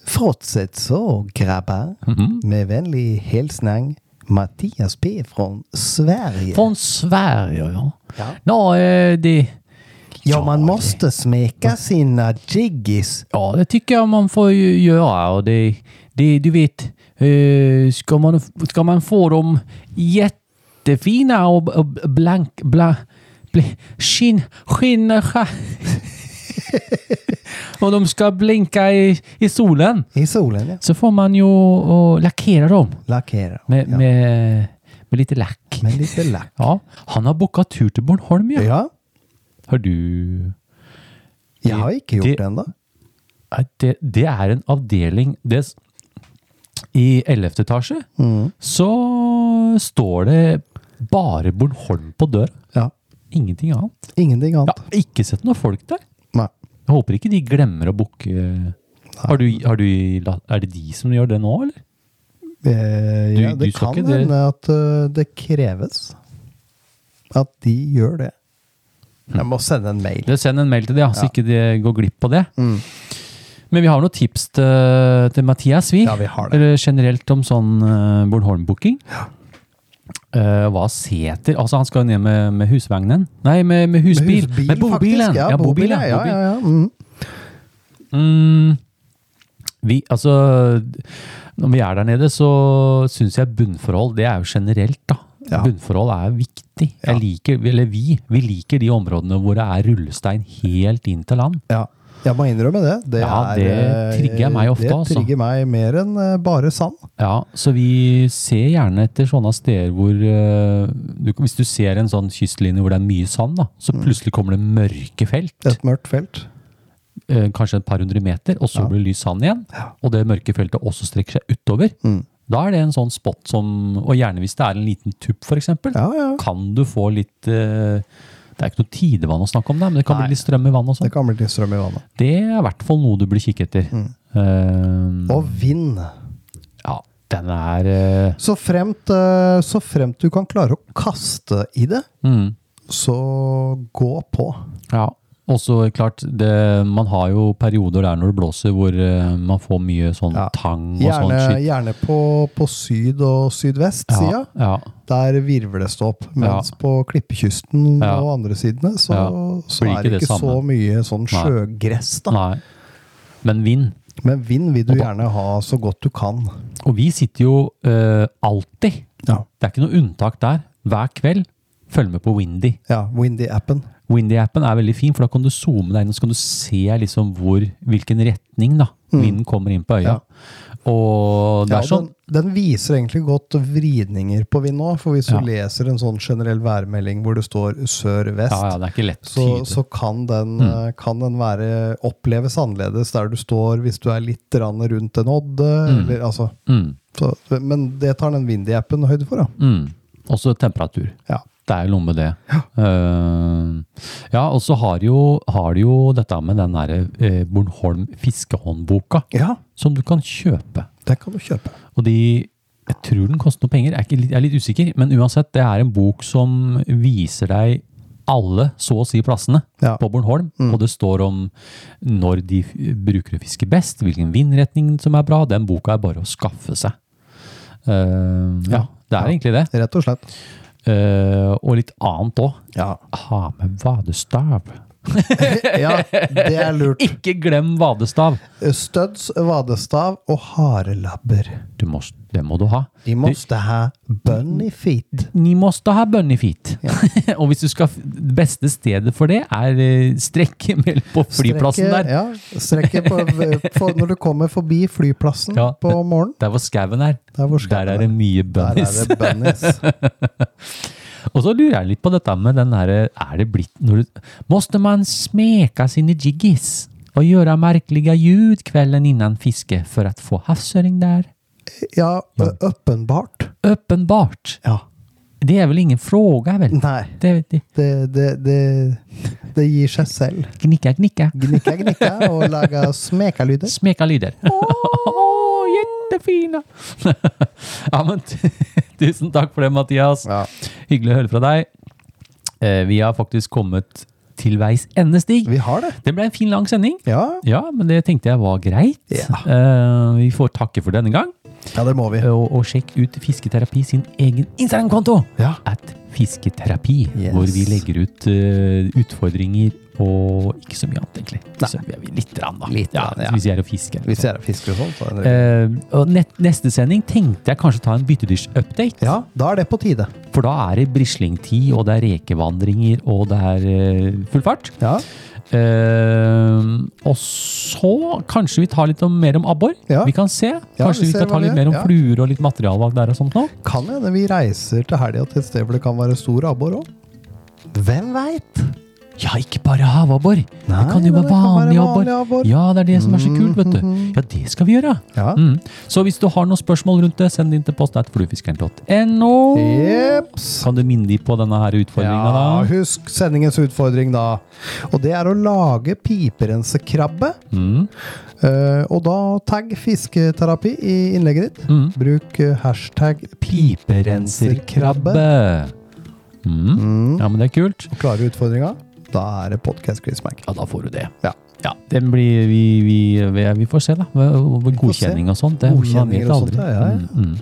Fortsätt så grabbar. -hmm. Med vänlig hälsning Mattias P från Sverige. Från Sverige, ja. Ja. Nå, eh, det... Ja, man måste smeka sina jiggis. Ja, det tycker jag man får göra. Och det, det, du vet, eh, ska, man, ska man få dem jättefina och, och blank... Blank bl- skinn... Skinn... och de ska blinka i, i solen. I solen, ja. Så får man ju och lackera dem Lackera. med, ja. med, med lite lack. Med lite lack. Ja, han har bokat tur till Bornholm, ja. Ja, Har du... jeg har ikke gjort Det- det ennå. Det, det er en avdeling det, I 11. etasje Mm. så står det bare Bornholm på døra. Ja. Ingenting annet. Ingenting Jeg annet. har ikke sett noen folk der. Nei. Jeg håper ikke de glemmer å booke har du, har du, Er det de som gjør det nå, eller? Eh, ja, Du- det kan hende at eh, det kreves at de gjør det. Jeg må sende en mail. Send en mail til dem, ja, så Ja. ikke de går glipp av det. Mm. Men vi har noen tips til, til Mathias, vi. Ja, vi har det. Eller generelt om sånn uh, Bornholm-booking. Eh, hva seter Altså, han skal jo ned med, med husvognen. Nei, med, med husbil. Med husbil, med bobilen. Ja, Ja, bobil, ja. Ja, bobil. ja, ja. Mm. Mm, vi, altså Når vi er der nede, så syns jeg bunnforhold Det er jo generelt, da. Ja. Bunnforhold er viktig. Ja. Jeg liker, eller vi, vi liker de områdene hvor det er rullestein helt inn til land. ja. Jeg må innrømme det. Det, Ja, det er, trigger meg ofte, Det altså. trigger meg mer enn eh, bare sand. Ja, så vi ser gjerne etter sånne steder hvor eh, du, Hvis du ser en sånn kystlinje hvor det er mye sand, da, så Mm. plutselig kommer det mørke felt. Et mørkt felt. eh, kanskje et par hundre meter, og så Ja. blir det lys sand igjen. Og det mørke feltet også strekker seg utover. Mm. Da er det en sånn spot som Og gjerne hvis det er en liten tupp, f.eks. Ja, ja. Kan du få litt eh, Det er ikke noe tidevann å snakke om, der, men det kan Nei. bli litt strøm i vann og Det kan bli litt strøm i vannet. Det er i hvert fall noe du blir kikket etter. Eh, Og vind. ja, den er uh, Så fremt, eh, så fremt du kan klare å kaste i det, mm. så gå på. Ja, og så klart, det, man har jo perioder der når det blåser hvor eh, man får mye sånn Ja. tang og Gjerne, sånn skitt. gjerne på, på syd- og sydvest-sida. Ja, ja, Der virvles det opp. Mens på klippekysten og andre sidene, så, så er er ikke det det så mye sånn sjøgress, da. nei. Men vind. Men vind vil du da- gjerne ha så godt du kan. Og vi sitter jo uh, alltid. Det er ikke noe unntak der. Hver kveld følg med på Windy. Ja, Windy-appen. Windy-appen er veldig fin, for da kan du zoome deg inn og så kan du se liksom hvor, hvilken retning da, vinden kommer inn på øya. Mm. Ja. Og det Ja, er sånn den, den viser egentlig godt vridninger på vind òg, for hvis Ja. du leser en sånn generell værmelding hvor det står sør-vest, så, så kan, den, Mm. eh, kan den være oppleves annerledes der du står hvis du er litt rundt en odde. Mm. Eller, altså, Mm, så, men det tar den Windy-appen høyde for, da. mm. Også temperatur. Ja. Det er jo noe med det. Eh, ja, og så har, har de jo dette med den derre eh, Bornholm fiskehåndboka, ja, som du kan kjøpe. det kan du kjøpe. Og de Jeg tror den koster noen penger, jeg er, litt- jeg er litt usikker. Men uansett, det er en bok som viser deg alle, så å si, plassene Ja. på Bornholm. Og det står om når de bruker å fiske best, hvilken vindretning som er bra. Den boka er bare å skaffe seg. Eh, ja, det er Ja. egentlig det. Rett og slett. Eh, og litt annet òg. Ja. Ha med vadestav. ja, det er lurt. Ikke glem vadestav! Studs, vadestav og harelabber. Du må, det må du ha. De måste ha bunny feet. Ni måste ha bunnifeet. og hvis du skal beste stedet for det er eh, strekket på flyplassen Strekket- der. Ja, strekket når du kommer forbi flyplassen Ja. på morgenen. Der hvor skauen er. Der Der er det mye Der er det bunnies. Og så lurer jeg litt på dette med den derre Er det blitt når du, Måste man smeka sine jiggis og gjøre merkelige ljud kvelden innan fiske for å få havsøring der? Ja, åpenbart. Åpenbart. Ja. Det er vel ingen fråga, vel? Nei, Det, det, det, det, det, det gir seg selv. Gnikka, gnikka. Gnikka, gnikka og lage smekalyder. Smeka lyder. Åh, jettefina! ja, men tusen takk for det, Mathias. Ja. Hyggelig å høre fra deg. Eh, vi har faktisk kommet til veis ende, Stig. Vi har det. Det ble en fin, lang sending. Ja, Ja, men det tenkte jeg var greit. Ja. Eh, vi får takke for denne gang. ja det må vi. Og, og sjekk ut Fisketerapi sin egen Instagram-konto. Ja. At Fisketerapi, Yes. hvor vi legger ut uh, utfordringer og ikke så mye annet, egentlig. Så vi er vi litt, rann, da. Litt rann, ja. Hvis vi er og fisker. Hvis jeg er fisker og sånt, så er det Eh, og nett, neste sending tenkte jeg kanskje ta en byttedyrsupdate. Ja, da er det på tide. For da er det brislingtid, og det er rekevandringer, og det er uh, full fart. Ja, Uh, og så kanskje vi tar litt om, mer om abbor. Ja. Vi kan se. Ja, Kanskje vi vi kan ta litt er, mer om ja. fluer og litt materialvalg der og sånt nå. Kan hende vi reiser til helga til et sted hvor det kan være stor abbor òg. Hvem veit? Ja, ikke bare havabbor. Det kan jo være vanlig abbor. Ja, det er det som er så kult, vet du. Mhm. Ja, det skal vi gjøre. Ja. Mm. Så hvis du har noen spørsmål rundt det, send det inn til postnettfluefiskeren.no. Jeps. Kan du minne dem på denne her utfordringa, Ja, husk sendingens utfordring, da. Og det er å lage piperensekrabbe. Mm. Uh, og da tagg fisketerapi i innlegget ditt. Mm. Bruk eh, hashtag Piperenserkrabbe. Mm. Mm. Ja, men det er kult. Og klare utfordringa, da er det podcast Quizmac. Ja, da får du det. Ja. Ja, den blir, vi, vi, vi, vi får se, da. Godkjenning og sånt. Det, Godkjenninger og sånt, ja, ja. Mm, mm.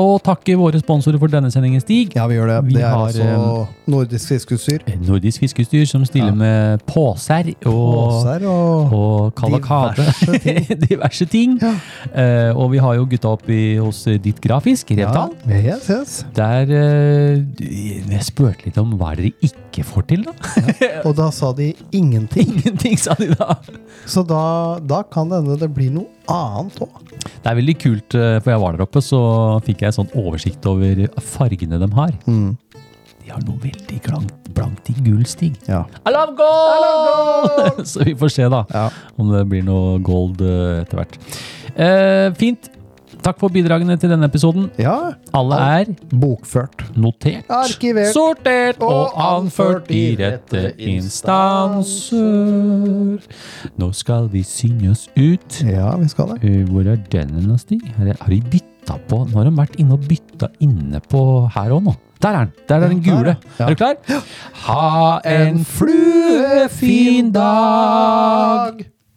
Og takke våre sponsorer for denne sendingen, Stig. Ja, vi gjør det. Vi det er har, altså Nordisk Fiskeutstyr. Nordisk Fiskeutstyr som stiller Ja. med påser og, Påser og og kalakade. Diverse ting. Diverse ting. Ja. Uh, og vi har jo gutta oppi hos Ditt Grafisk, Revdal. Ja, yes, yes. Der uh, Jeg spurte litt om hva er dere ikke får til, da? Og da sa de ingenting. Ingenting, sa de da. Så da, da kan det hende det blir noe annet òg. Det er veldig kult, eh, for jeg var der oppe, så fikk jeg en sånn oversikt over fargene de har. Mm. De har noe veldig blankt, blankt i gullstig. Ja. I love gold! så vi får se, da, Ja. om det blir noe gold eh, etter hvert. Eh, fint. Takk for bidragene til denne episoden. ja. Alle er Bokført. notert, Arkivert. sortert og anført i rette instanser. Nå skal vi synge oss ut. Ja, vi skal det. Eh, Hvor er den hen, Stig? Har de bytta på Nå har de vært inne og bytta inne på her òg, nå. Der er den! Der er den gule. ja. Er du klar? Ha en fluefin dag!